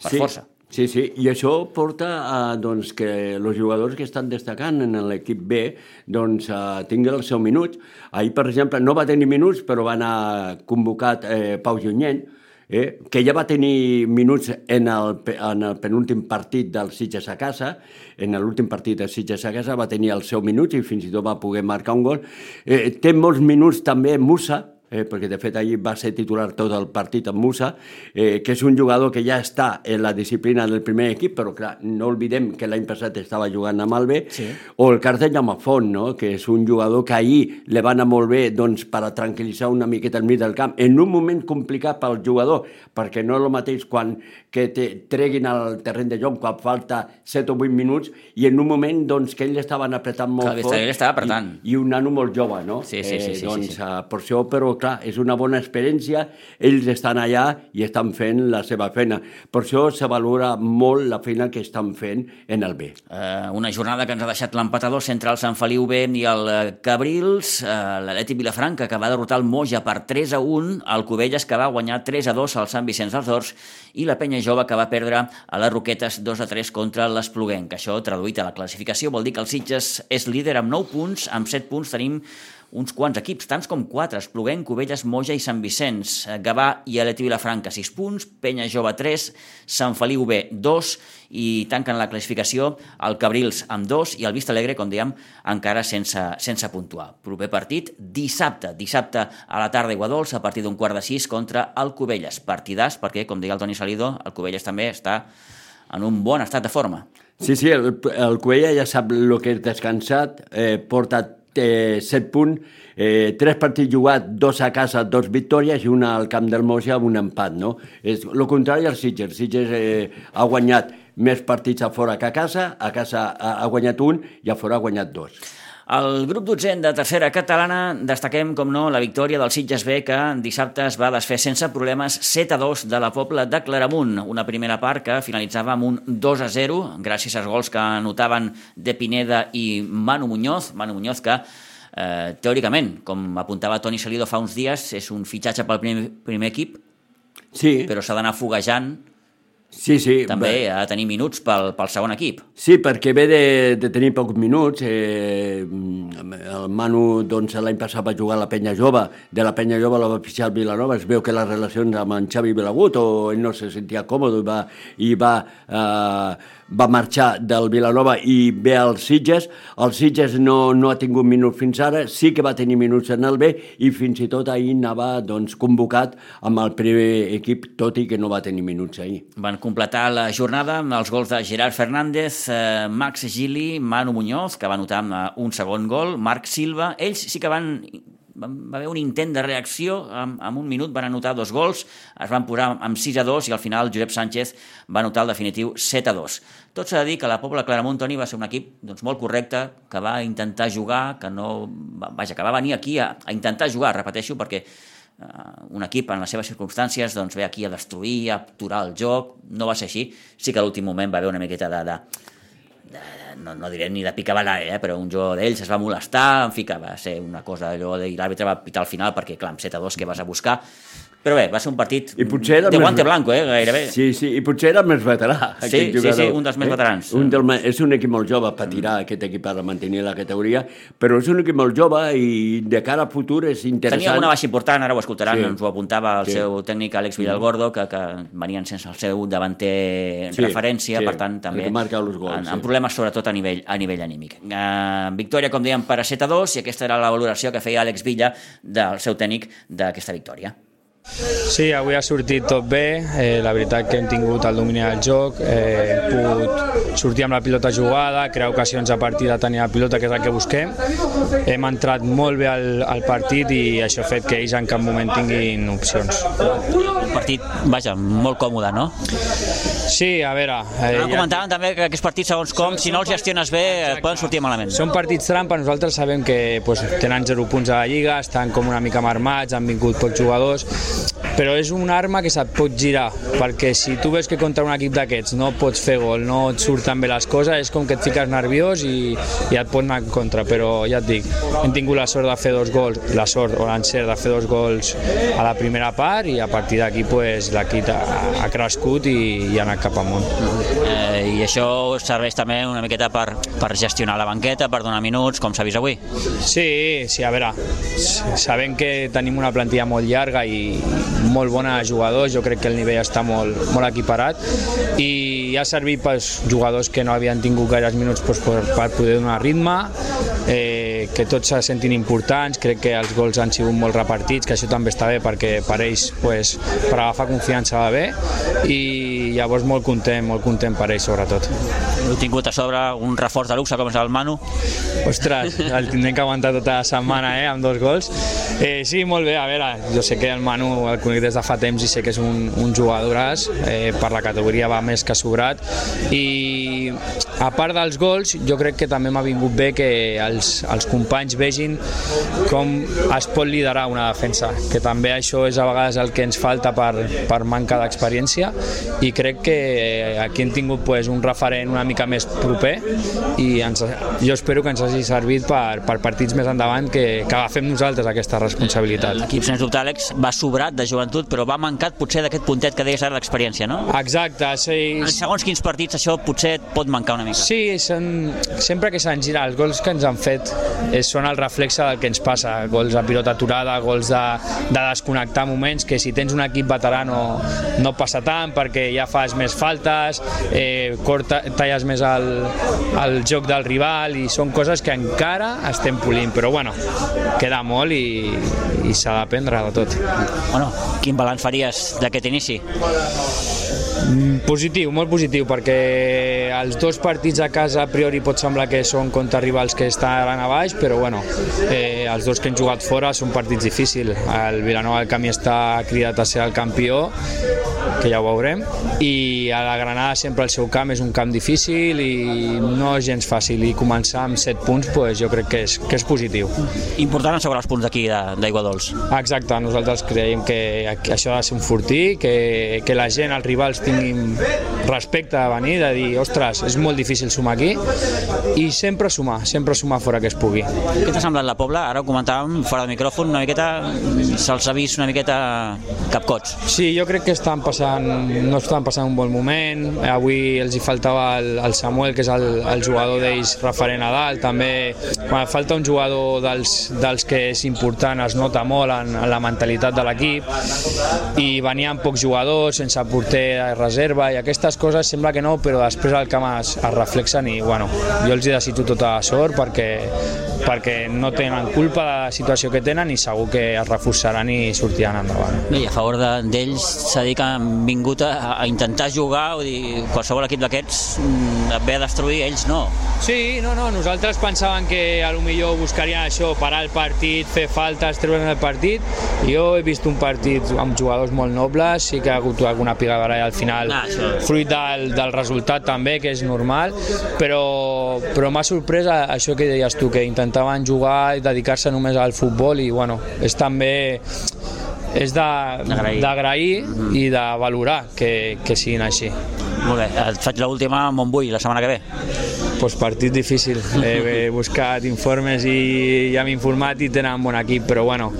per sí. força. Sí, sí, i això porta a doncs, que els jugadors que estan destacant en l'equip B doncs, uh, tinguin el seu minut. Ahir, per exemple, no va tenir minuts, però va anar convocat eh, Pau Junyent, eh, que ja va tenir minuts en el, en el penúltim partit del Sitges a casa, en l'últim partit del Sitges a casa va tenir el seu minut i fins i tot va poder marcar un gol. Eh, té molts minuts també Musa, eh, perquè de fet ahir va ser titular tot el partit amb Musa, eh, que és un jugador que ja està en la disciplina del primer equip, però clar, no oblidem que l'any passat estava jugant amb el B, sí. o el cas de Jaume Font, no? que és un jugador que ahir le va anar molt bé doncs, per a tranquil·litzar una miqueta el mig del camp, en un moment complicat pel jugador, perquè no és el mateix quan que te treguin al terreny de joc quan falta 7 o 8 minuts i en un moment doncs, que ells estaven apretant molt clar, fort. Ell estava apretant. I, I un nano molt jove, no? Sí, sí, sí. Eh, sí, doncs, sí, sí. Per això, però clar, és una bona experiència, ells estan allà i estan fent la seva feina. Per això se valora molt la feina que estan fent en el B. Eh, una jornada que ens ha deixat l'empatador entre el Sant Feliu B i el Cabrils, eh, l'Aleti Vilafranca, que va derrotar el Moja per 3 a 1, el Cubelles, que va guanyar 3 a 2 al Sant Vicenç dels Horts, i la Penya Jove, que va perdre a les Roquetes 2 a 3 contra l'Espluguenc. Això, traduït a la classificació, vol dir que el Sitges és líder amb 9 punts, amb 7 punts tenim uns quants equips, tants com quatre, Espluguenc, Cubelles, Moja i Sant Vicenç, eh, Gavà i Aleti Vilafranca, 6 punts, Penya Jove 3, Sant Feliu B 2 i tanquen la classificació el Cabrils amb 2 i el Vista Alegre, com dèiem, encara sense, sense puntuar. Proper partit dissabte, dissabte a la tarda Iguadols a partir d'un quart de 6 contra el Cubelles. Partidàs perquè, com deia el Toni Salido, el Cubelles també està en un bon estat de forma. Sí, sí, el, el Cuella ja sap el que és descansat, eh, porta eh, 7 punts, eh, 3 partits jugats, dos a casa, dos victòries i una al camp del Moja amb un empat, no? És el contrari al Sitges. Sitges eh, ha guanyat més partits a fora que a casa, a casa ha, ha guanyat un i a fora ha guanyat dos. Al grup 12 de tercera catalana destaquem, com no, la victòria del Sitges B que dissabte es va desfer sense problemes 7 a 2 de la Pobla de Claramunt. Una primera part que finalitzava amb un 2 a 0 gràcies als gols que anotaven de Pineda i Manu Muñoz. Manu Muñoz que eh, teòricament, com apuntava Toni Salido fa uns dies, és un fitxatge pel primer, primer equip, Sí, però s'ha d'anar foguejant sí, sí. també a tenir minuts pel, pel segon equip. Sí, perquè ve de, de tenir pocs minuts. Eh, el Manu doncs, l'any passat va jugar a la penya jove. De la penya jove la va fitxar Vilanova. Es veu que les relacions amb en Xavi Vilagut o ell no se sentia còmode i va, i va, eh, va marxar del Vilanova i ve al Sitges. El Sitges no, no ha tingut minuts fins ara, sí que va tenir minuts en el B i fins i tot ahir anava doncs, convocat amb el primer equip, tot i que no va tenir minuts ahir. Van completar la jornada amb els gols de Gerard Fernández, eh, Max Gili, Manu Muñoz, que va anotar eh, un segon gol, Marc Silva. Ells sí que van, va haver un intent de reacció, en, en un minut van anotar dos gols, es van posar amb 6 a 2 i al final Josep Sánchez va anotar el definitiu 7 a 2. Tot s'ha de dir que la Pobla Claramunt, Toni, va ser un equip doncs, molt correcte, que va intentar jugar, que no... Vaja, que va venir aquí a, a intentar jugar, repeteixo, perquè uh, un equip en les seves circumstàncies doncs, ve aquí a destruir, a aturar el joc, no va ser així. Sí que a l'últim moment va haver una miqueta de, de, de, no, no diré ni de picabaralla, eh, però un jugador d'ells es va molestar, en fi, que va ser una cosa allò de... i l'àrbitre va pitar al final perquè, clar, amb 7 a 2 que vas a buscar, però bé, va ser un partit I potser de més- guante blanco, eh, gairebé. Sí, sí, i potser era més veterà. Sí, aquest sí, jugador, sí, un dels més veterans. Un del, és un equip molt jove, patirà aquest equip per mantenir la categoria, però és un equip molt jove i de cara a futur és interessant. Tenia una baixa important, ara ho escoltaran, Sí. ens ho apuntava el Sí. seu tècnic Àlex Villalgordo, que, que venien sense el seu davanter Sí, referència, sí, per tant, el també que marca els gols, en, sí. en problemes sobretot a nivell, a nivell anímic. Uh, victòria, com dèiem, per a 7 a 2, i aquesta era la valoració que feia Àlex Villa del seu tècnic d'aquesta victòria. Sí, avui ha sortit tot bé, eh, la veritat que hem tingut el domini del joc, eh, hem pogut sortir amb la pilota jugada, crear ocasions a partir de tenir la pilota, que és el que busquem. Hem entrat molt bé al, al partit i això ha fet que ells en cap moment tinguin opcions. Un partit, vaja, molt còmode, no? Sí, a veure... Eh, Eh, Comentaven també que aquests partits, segons com, si no els gestiones bé, et poden sortir malament. Són partits trampa, nosaltres sabem que pues, tenen 0 punts a la Lliga, estan com una mica marmats, han vingut pocs jugadors, però és una arma que se't pot girar, perquè si tu veus que contra un equip d'aquests no pots fer gol, no et surten bé les coses, és com que et fiques nerviós i, i et pot anar en contra, però ja et dic, hem tingut la sort de fer dos gols, la sort o l'encert de fer dos gols a la primera part i a partir d'aquí pues, l'equip ha, ha crescut i, i ha anat cap amunt. Eh, I això serveix també una miqueta per, per gestionar la banqueta, per donar minuts, com s'ha vist avui. Sí, sí, a veure, sabem que tenim una plantilla molt llarga i molt bona de jugadors, jo crec que el nivell està molt, molt equiparat i ha servit pels jugadors que no havien tingut gaires minuts doncs, per, per poder donar ritme, eh, que tots se sentin importants, crec que els gols han sigut molt repartits, que això també està bé perquè per ells, pues, per agafar confiança va bé i llavors molt content, molt content per ells sobretot. Heu tingut a sobre un reforç de luxe com és el Manu? Ostres, el tindrem que aguantar tota la setmana eh, amb dos gols. Eh, sí, molt bé, a veure, jo sé que el Manu el conec des de fa temps i sé que és un, un jugadoràs, eh, per la categoria va més que sobrat i a part dels gols, jo crec que també m'ha vingut bé que els, els companys vegin com es pot liderar una defensa, que també això és a vegades el que ens falta per, per manca d'experiència i crec que aquí hem tingut pues, un referent una mica més proper i ens, jo espero que ens hagi servit per, per partits més endavant que, que agafem nosaltres aquesta responsabilitat. L'equip, sens dubte, Àlex, va sobrat de joventut, però va mancat potser d'aquest puntet que deies ara d'experiència, no? Exacte, sí. En segons quins partits això potser et pot mancar una mica. Sí, són, sempre que s'han girat, els gols que ens han fet eh, són el reflexe del que ens passa, gols de pilota aturada, gols de, de desconnectar moments, que si tens un equip veterà no, no passa tant perquè ja fas més faltes, eh, corta, talles més el, el joc del rival i són coses que encara estem polint, però bueno, queda molt i, i s'ha d'aprendre de tot. Bueno, quin balanç faries d'aquest inici? Mm, Positiu, molt positiu, perquè els dos partits a casa a priori pot semblar que són contra rivals que estan a baix, però bueno, eh, els dos que hem jugat fora són partits difícils. El Vilanova del Camí està cridat a ser el campió, que ja ho veurem, i a la Granada sempre el seu camp és un camp difícil i no és gens fàcil, i començar amb 7 punts pues, jo crec que és, que és positiu. Important assegurar els punts d'aquí d'Aigua Dols. Exacte, nosaltres creiem que que això ha de ser un fortí, que, que la gent, els rivals tinguin respecte a venir, de dir, ostres, és molt difícil sumar aquí, i sempre sumar, sempre sumar fora que es pugui. Què t'ha semblat la Pobla? Ara ho comentàvem fora de micròfon, una miqueta se'ls ha vist una miqueta capcots. Sí, jo crec que estan passant, no estan passant un bon moment. Avui els hi faltava el, el Samuel, que és el, el jugador d'ells referent a dalt. També quan falta un jugador dels, dels que és important es nota molt en, en la mentalitat de l'equip i venien pocs jugadors sense porter de reserva i aquestes coses sembla que no, però després al camp es, es reflexen i bueno, jo els hi desitjo tota la sort perquè, perquè no tenen culpa de la situació que tenen i segur que es reforçaran i sortiran endavant. Bé, i a favor de- d'ells s'ha dit que han vingut a, a intentar jugar, vull dir, qualsevol equip d'aquests mm, et ve a destruir, ells no. Sí, no, no, nosaltres pensàvem que a lo millor buscarien això, parar el partit, fer faltes, treure'n el partit. Jo he vist un partit amb jugadors molt nobles, sí que ha hagut alguna i al final, Ah, això. fruit del, del resultat també, que és normal, però, però m'ha sorprès això que deies tu, que intentaven jugar i dedicar-se només al futbol i bueno, és també és D'agrair. d'agrair i de valorar que, que siguin així. Molt bé, et faig l'última a Montbui la setmana que ve. Pues partit difícil. He, he buscat informes i ja m'he informat i tenen un bon equip, però bueno,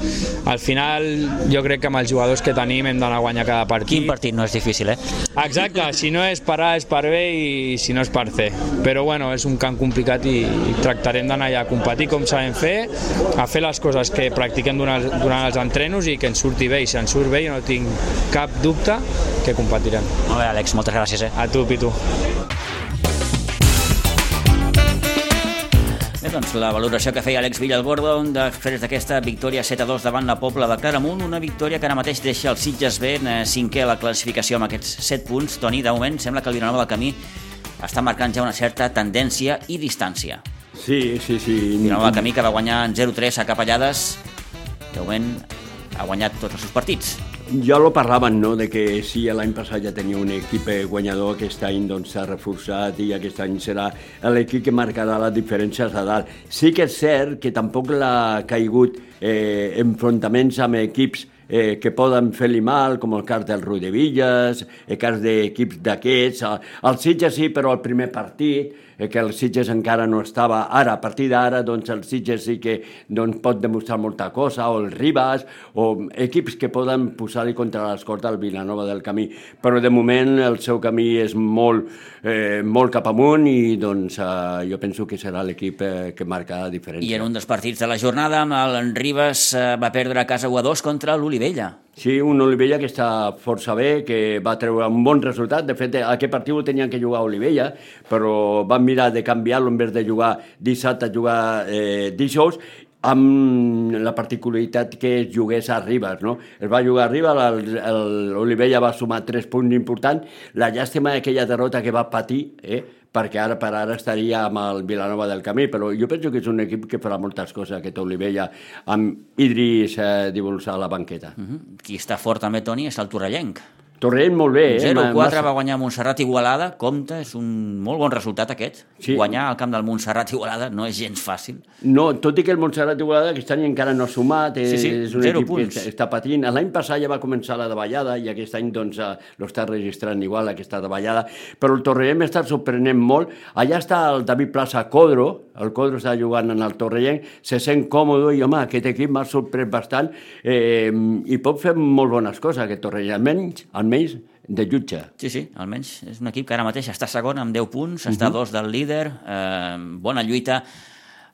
al final jo crec que amb els jugadors que tenim hem d'anar a guanyar cada partit. Quin partit no és difícil, eh? Exacte, si no és per A és per B i si no és per C. Però bueno, és un camp complicat i, i tractarem d'anar allà a competir com sabem fer, a fer les coses que practiquem durant, durant els entrenos i que ens surti bé. I si ens surt bé, jo no tinc cap dubte que competirem. Molt bé, Àlex, moltes gràcies, eh? A tu, Pitu. Bé, doncs la valoració que feia Àlex Villalgordo després d'aquesta victòria 7-2 davant la Pobla de Claramunt, una victòria que ara mateix deixa el Sitges B eh, cinquè a la classificació amb aquests 7 punts. Toni, de moment sembla que el Vilanova del Camí està marcant ja una certa tendència i distància. Sí, sí, sí. Vilanova del Camí que va guanyar en 0-3 a Capellades, de moment ha guanyat tots els seus partits. Ja lo parlaven, no?, de que sí, l'any passat ja tenia un equip eh, guanyador, aquest any doncs s'ha reforçat i aquest any serà l'equip que marcarà les diferències a dalt. Sí que és cert que tampoc l'ha caigut eh, enfrontaments amb equips eh, que poden fer-li mal, com el cas del Rui de Villas, el cas d'equips d'aquests. El, el Sitges sí, però el primer partit, que el Sitges encara no estava. Ara, a partir d'ara, doncs el Sitges sí que doncs, pot demostrar molta cosa, o el Ribas, o equips que poden posar-li contra les cordes al Vilanova del Camí. Però de moment el seu camí és molt, eh, molt cap amunt i doncs eh, jo penso que serà l'equip eh, que marca la diferència. I en un dels partits de la jornada, el Ribas eh, va perdre a casa 1-2 contra l'Olivella. Sí, un Olivella que està força bé, que va treure un bon resultat. De fet, aquest partit ho tenien que jugar a Olivella, però van mirar de canviar-lo en vez de jugar dissabte, jugar eh, dijous, amb la particularitat que es jugués a Ribes, no? Es va jugar a Ribes, l'Olivella va sumar tres punts importants, la llàstima d'aquella derrota que va patir, eh? Perquè ara per ara estaria amb el Vilanova del Camí, però jo penso que és un equip que farà moltes coses, aquest Olivella, amb Idris eh, Dibuls a la banqueta. Uh -huh. Qui està fort també, Toni, és el Torrellenc. Torrent molt bé. Eh? 0-4 va guanyar Montserrat Igualada, compte, és un molt bon resultat aquest. Sí. Guanyar al camp del Montserrat Igualada no és gens fàcil. No, tot i que el Montserrat Igualada aquest any encara no ha sumat, és, sí, sí, és un equip punts. que està patint. L'any passat ja va començar la davallada i aquest any doncs eh, l'està registrant igual aquesta davallada, però el Torrent m'està sorprenent molt. Allà està el David Plaza Codro, el Codro està jugant en el Torrent, se sent còmode i home, aquest equip m'ha sorprès bastant eh, i pot fer molt bones coses aquest Torrent, almenys, almenys almenys de jutge. Sí, sí, almenys és un equip que ara mateix està segon amb 10 punts, uh -huh. està a mhm. dos del líder, eh, bona lluita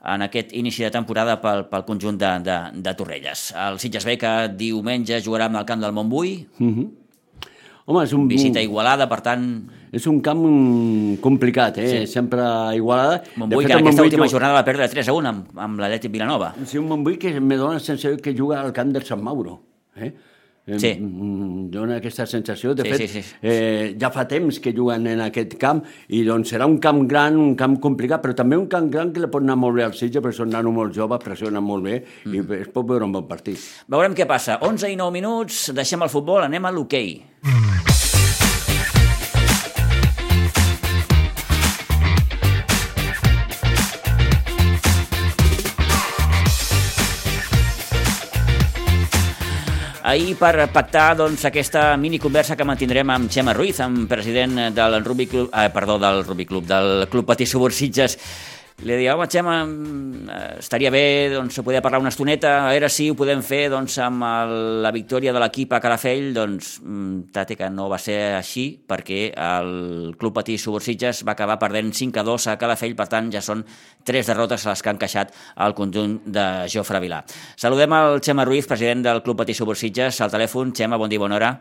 en aquest inici de temporada pel, pel conjunt de, de, de Torrelles. El Sitges B que diumenge jugarà amb el camp del Montbui. Uh mhm. -huh. Home, és un... Visita Igualada, per tant... És un camp complicat, eh? Sí. Sempre Igualada. Montbui, fet, que en aquesta Montbui última jornada va perdre 3 a 1 amb, amb l'Atlètic Vilanova. Sí, un Montbui que me dona la sensació que juga al camp del Sant Mauro. Eh? Sí. Dóna aquesta sensació. De sí, fet, sí, sí. Eh, ja fa temps que juguen en aquest camp i doncs serà un camp gran, un camp complicat, però també un camp gran que li pot anar molt bé al Sitges, perquè són nano molt jove, pressiona molt bé mm. i es pot veure un bon partit. Veurem què passa. 11 i 9 minuts, deixem el futbol, anem a l'hoquei. Okay. Ahir per pactar doncs, aquesta mini conversa que mantindrem amb Xema Ruiz, amb president del Rugby Club, eh, perdó, del Rugby Club, del Club Patí Subursitges, li deia, home, Xema, mm, estaria bé doncs, poder parlar una estoneta, a veure si ho podem fer doncs, amb el, la victòria de l'equip a Calafell, doncs, mm, tate que no va ser així, perquè el Club Patí Subursitges va acabar perdent 5 a 2 a Calafell, per tant, ja són tres derrotes a les que han queixat el conjunt de Jofre Vilà. Saludem al Xema Ruiz, president del Club Patí Subursitges, al telèfon. Xema, bon dia, bona hora.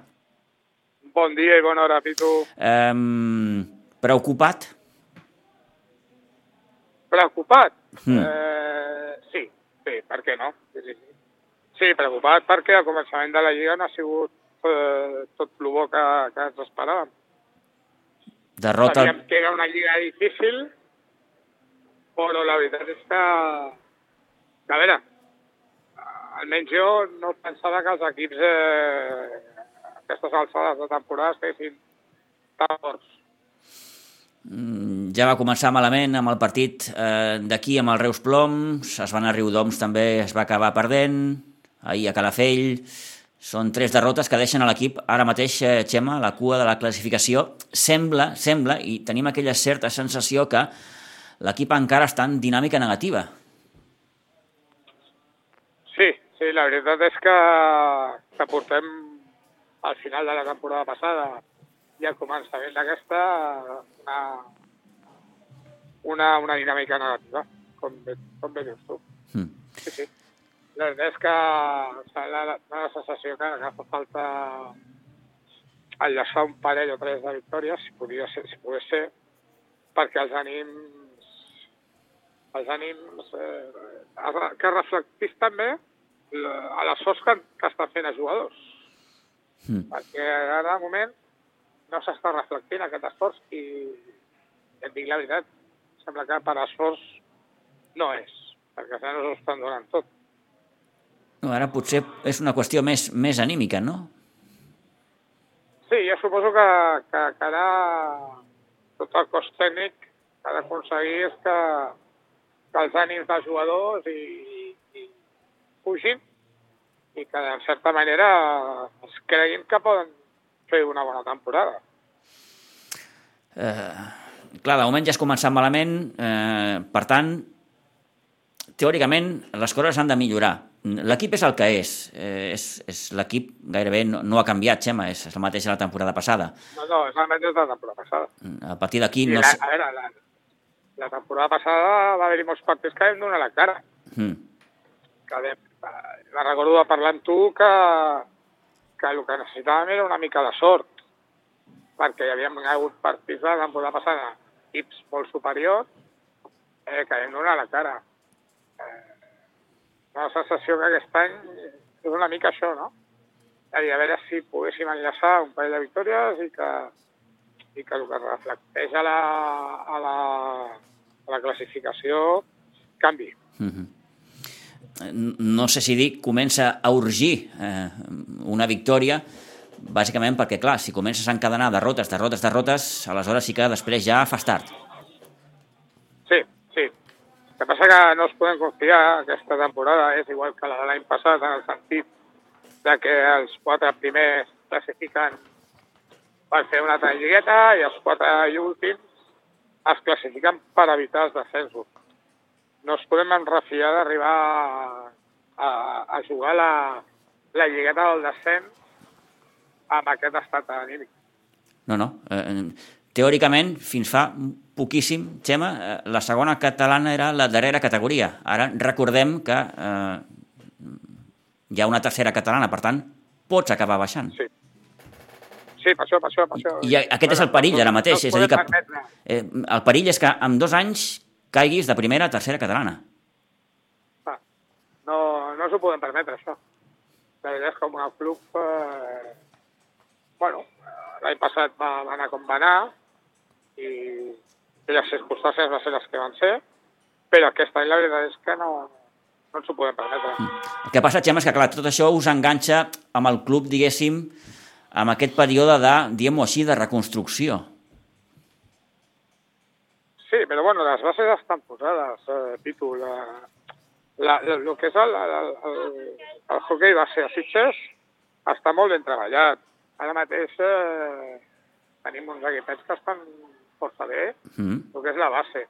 Bon dia i bona hora, Pitu. Um, preocupat Preocupat? Mm. Eh, sí, sí, per què no? Sí, sí, sí. preocupat perquè al començament de la Lliga no ha sigut eh, tot el bo que, que ens esperàvem. Derrota... Sabíem que era una lliga difícil, però la veritat és que, que a veure, almenys jo no pensava que els equips eh, aquestes alçades de temporada estiguessin tan forts. Mm, ja va començar malament amb el partit eh, d'aquí amb el Reus Ploms, es van a Riudoms també, es va acabar perdent, ahir a Calafell, són tres derrotes que deixen a l'equip ara mateix, eh, Xema, la cua de la classificació. Sembla, sembla, i tenim aquella certa sensació que l'equip encara està en dinàmica negativa. Sí, sí, la veritat és que, que portem al final de la temporada passada i al començament d'aquesta una, una, una dinàmica negativa, com bé, com bé dius tu. Mm. Sí, sí. La veritat és que o sigui, la, la, la sensació que, que fa falta enllaçar un parell o tres de victòries, si, podia ser, si pogués ser, perquè els ànims els ànims eh, que reflectís també a l'esforç que, que estan fent els jugadors. Mm. Perquè ara, de moment, no s'està reflectint aquest esforç i et dic la veritat, sembla que per esforç no és, perquè no s'ho estan donant tot. No, ara potser és una qüestió més, més anímica, no? Sí, jo suposo que, que, que ara tot el cos tècnic que ha d'aconseguir és que, que els ànims dels jugadors i, i, i pugin i que, en certa manera, es creguin que poden fer una bona temporada. Eh, clar, de moment ja has començat malament, eh, per tant, teòricament les coses han de millorar. L'equip és el que és, eh, és, és l'equip gairebé no, no ha canviat, Xema, és, és el mateix de la temporada passada. No, no, és el mateix de la temporada passada. A partir d'aquí... No... La, a veure, la, la temporada passada va haver-hi molts partits que vam donar la cara. Mm. Que de, la recordo de parlar amb tu que que el que necessitàvem era una mica de sort, perquè hi havia hagut partits de la temporada passada, equips molt superiors, eh, que hem donat la cara. Eh, la sensació que aquest any és una mica això, no? I a veure si poguéssim enllaçar un parell de victòries i que, i que el que reflecteix a la, a la, a la classificació canvi. Mm -hmm. No sé si dic, comença a urgir eh, una victòria, bàsicament perquè, clar, si comences a encadenar derrotes, derrotes, derrotes, aleshores sí que després ja fas tard. Sí, sí. El que passa que no es podem confiar, aquesta temporada és igual que la de l'any passat, en el sentit de que els quatre primers classifiquen per fer una altra lligueta i els quatre i últims es classifiquen per evitar els descensos. No es podem enrefiar d'arribar a, a, a jugar la, la lligueta del descens amb aquest estat anímic. No, no. Eh, teòricament, fins fa poquíssim, Xema, eh, la segona catalana era la darrera categoria. Ara recordem que eh, hi ha una tercera catalana, per tant, pots acabar baixant. Sí. Sí, per això, per això, per això. I aquest és el perill ara mateix, no és a dir que eh, el perill és que en dos anys caiguis de primera a tercera catalana. Ah, no, no s'ho podem permetre, això. La veritat és que com a club, eh, bueno, l'any passat va, va anar com va anar i, i les circumstàncies van ser les que van ser, però aquest any la veritat és que no, no ens ho podem permetre. El que passa, Xema, és que clar, tot això us enganxa amb el club, diguéssim, amb aquest període de, diguem-ho així, de reconstrucció. Sí, però bueno, les bases estan posades, eh, Pitu. La, la, la, el que és el, el, el, el hockey base a Sitges està molt ben treballat. Ara mateix eh, tenim uns equipets que estan força bé, Mm. el que és la base.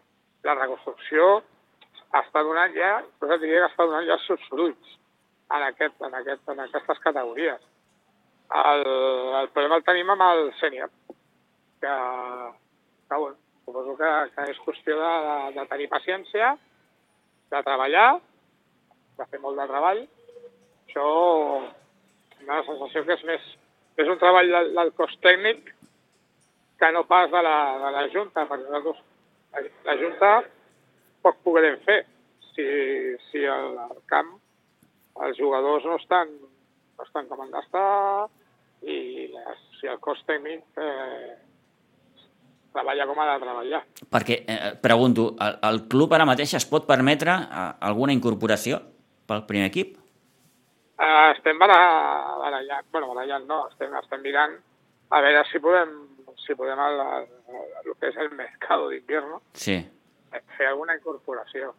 La reconstrucció està donant ja, però diria que està donant ja els seus fruits en, aquest, en, aquest, en aquestes categories. El, el problema el tenim amb el sènior, que, que bueno, suposo que, que és qüestió de, de, de tenir paciència, de treballar, de fer molt de treball. Això la sensació que és més és un treball del, del cos tècnic que no pas de la, de la Junta, perquè nosaltres, la, la Junta poc podrem fer si, si al, al camp els jugadors no estan, no estan com han d'estar i les, si el cos tècnic eh, treballa com ha de treballar. Perquè, eh, pregunto, el, el club ara mateix es pot permetre eh, alguna incorporació pel primer equip? Eh, estem bara- barallant, bueno, barallant no, estem, estem mirant a veure si podem, si podem el, el, que és el mercado d'invierno Sí. eh, fer alguna incorporació.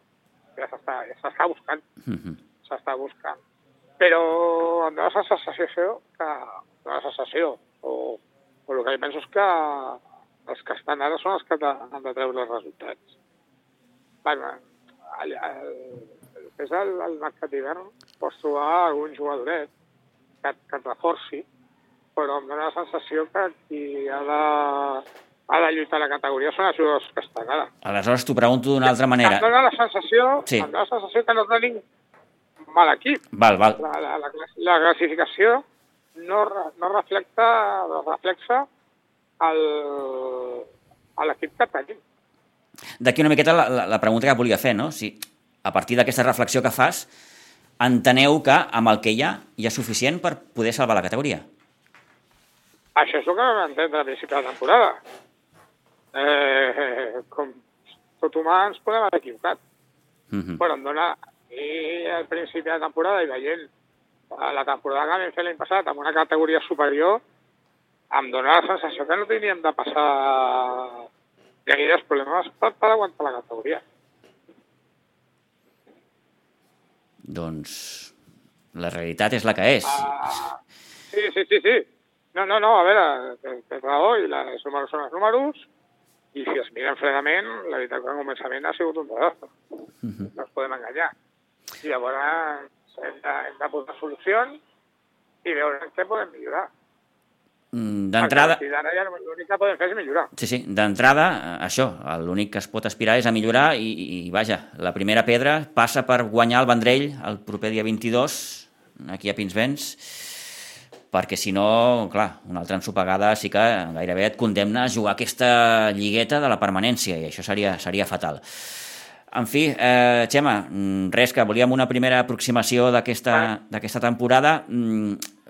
Ja s'està ja buscant, Mhm. s'està buscant. Però em dóna la sensació que, la sensació, o, o el que jo penso és que els que estan ara són els que han de treure els resultats. Bueno, el, el, és el, el mercat d'hivern pots trobar algun jugadoret que, que et reforci, però em dóna la sensació que qui ha de, ha de lluitar a la categoria són els jugadors que estan ara. Aleshores t'ho pregunto d'una altra manera. Em dóna la sensació, Sí. em dóna la sensació que no tenim mal equip. Val, val. La, la, la, la classificació no, no reflecta, no reflexa el, a l'equip que tenim. D'aquí una miqueta la, la, la pregunta que volia fer, no? Si a partir d'aquesta reflexió que fas, enteneu que amb el que hi ha hi ha suficient per poder salvar la categoria. Això és el que vam entendre a principi de la temporada. Eh, com tot humà ens podem haver equivocat. Mhm. Bueno, em dona... I al principi de la temporada i veient la temporada que vam fer l'any passat amb una categoria superior, em dona la sensació que no tindríem de passar gaires problemes per, per aguantar la categoria. Doncs la realitat és la que és. Ah, sí, sí, sí, sí. No, no, no, a veure, té raó, i la- els números són els números, i si es miren fredament, la veritat que al començament ha sigut un desastre. No ens podem enganyar. I llavors hem de, hem de posar solucions i veure què podem millorar. Mm, D'entrada, l'únic que podem fer és millorar. sí, sí, d'entrada, eh, això, l'únic que es pot aspirar és a millorar i, i, vaja, la primera pedra passa per guanyar el Vendrell el proper dia 22, aquí a Pinsbens. perquè si no, clar, una altra ensopegada sí que gairebé et condemna a jugar aquesta lligueta de la permanència i això seria, seria fatal. En fi, eh, Xema, mm, res, que volíem una primera aproximació d'aquesta temporada.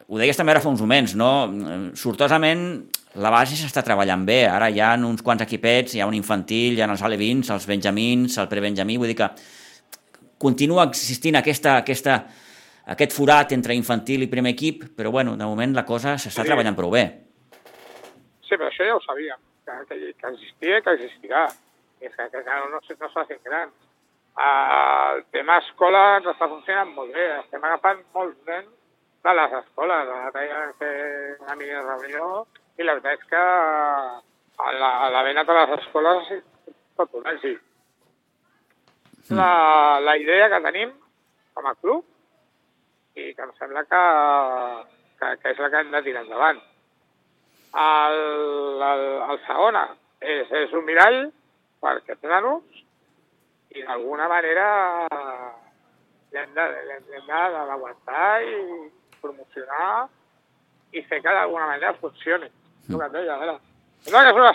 Ho deies també ara fa uns moments, no? Sortosament, la base s'està treballant bé. Ara hi ha uns quants equipets, hi ha un infantil, hi ha els alevins, els benjamins, el prebenjamí, vull dir que continua existint aquesta, aquesta, aquest forat entre infantil i primer equip, però bueno, de moment la cosa s'està sí. treballant prou bé. Sí, però això ja ho sabíem, que, que, que existia i que existirà. És que, que no, no, no s'ha fet gran. El tema escola ens està funcionant molt bé. Estem agafant molts nens de les escoles. Ara ja fer una mini reunió i la veritat és que a la, a la vena de les escoles tot un èxit. Mm. La, la idea que tenim com a club i que em sembla que, que, que és la que hem de tirar endavant. El, el, el segona és, és un mirall per aquests nanos i d'alguna manera l'hem d'aguantar i promocionar i fer que d'alguna manera funcioni. Mm. El que deia, a veure, és una,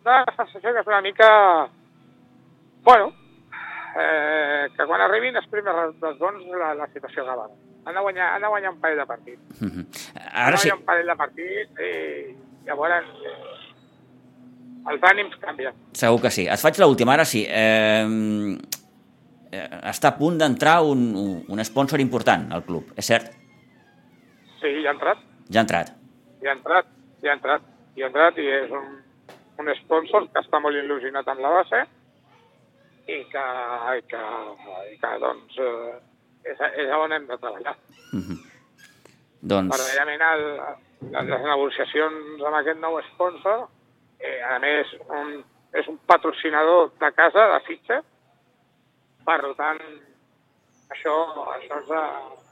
una sensació que és una mica... Bueno, eh, que quan arribin els primers bons la, la situació acaba han de guanyar, han de guanyar un parell de partits. Uh -huh. Ara sí. un parell de partits i llavors eh, els ànims canvien. Segur que sí. Et faig l'última, ara sí. Eh, està a punt d'entrar un, un sponsor important al club, és cert? Ja ha entrat. Ja ha entrat. Ja ha entrat, ja ha entrat. Ja ha entrat i és un, un sponsor que està molt il·lusionat amb la base i que, i que, i que doncs, eh, és, és on hem de treballar. Mm -hmm. doncs... Verdaderament, el, les negociacions amb aquest nou sponsor, eh, a més, un, és un patrocinador de casa, de fitxa, per tant, això, això ens ha,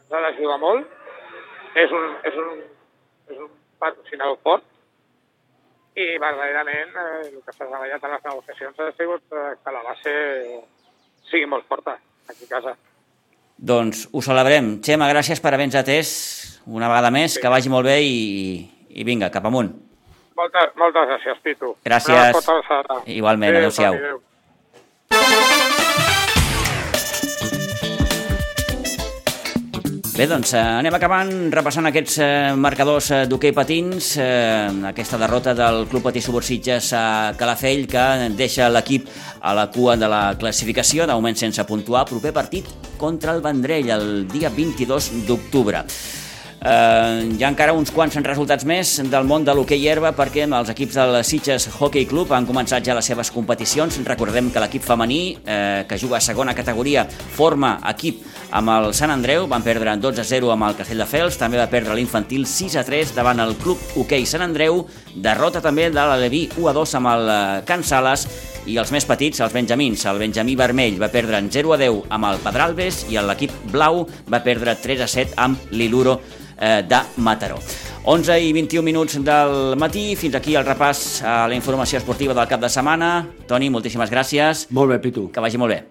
ens ha d'ajudar molt. És un, és, un, és un patrocinador fort i verdaderament eh, el que s'ha treballat en les negociacions ha sigut eh, que la base sigui molt forta aquí a casa. Doncs ho celebrem. Xema, gràcies per haver-nos atès una vegada més, sí. que vagi molt bé i, i vinga, cap amunt. Moltes, moltes gràcies, Pitu. Gràcies. Igualment, adéu-siau. Adéu. Bé, doncs eh, anem acabant repassant aquests eh, marcadors eh, d'hoquei patins, aquesta derrota del Club Patí Subursitges a Calafell que deixa l'equip a la cua de la classificació, de moment sense puntuar, proper partit contra el Vendrell el dia 22 d'octubre. Eh, hi ha encara uns quants resultats més del món de l'hoquei herba perquè els equips del Sitges Hockey Club han començat ja les seves competicions. Recordem que l'equip femení, eh, que juga a segona categoria, forma equip amb el Sant Andreu, van perdre 12-0 amb el Castelldefels, també va perdre l'infantil 6-3 davant el club hoquei Sant Andreu, derrota també de l'Aleví 1-2 amb el eh, Can Sales i els més petits, els benjamins. El benjamí vermell va perdre en 0-10 amb el Pedralbes i l'equip blau va perdre 3-7 amb l'Iluro eh, de Mataró. 11 i 21 minuts del matí, fins aquí el repàs a la informació esportiva del cap de setmana. Toni, moltíssimes gràcies. Molt bé, Pitu. Que vagi molt bé.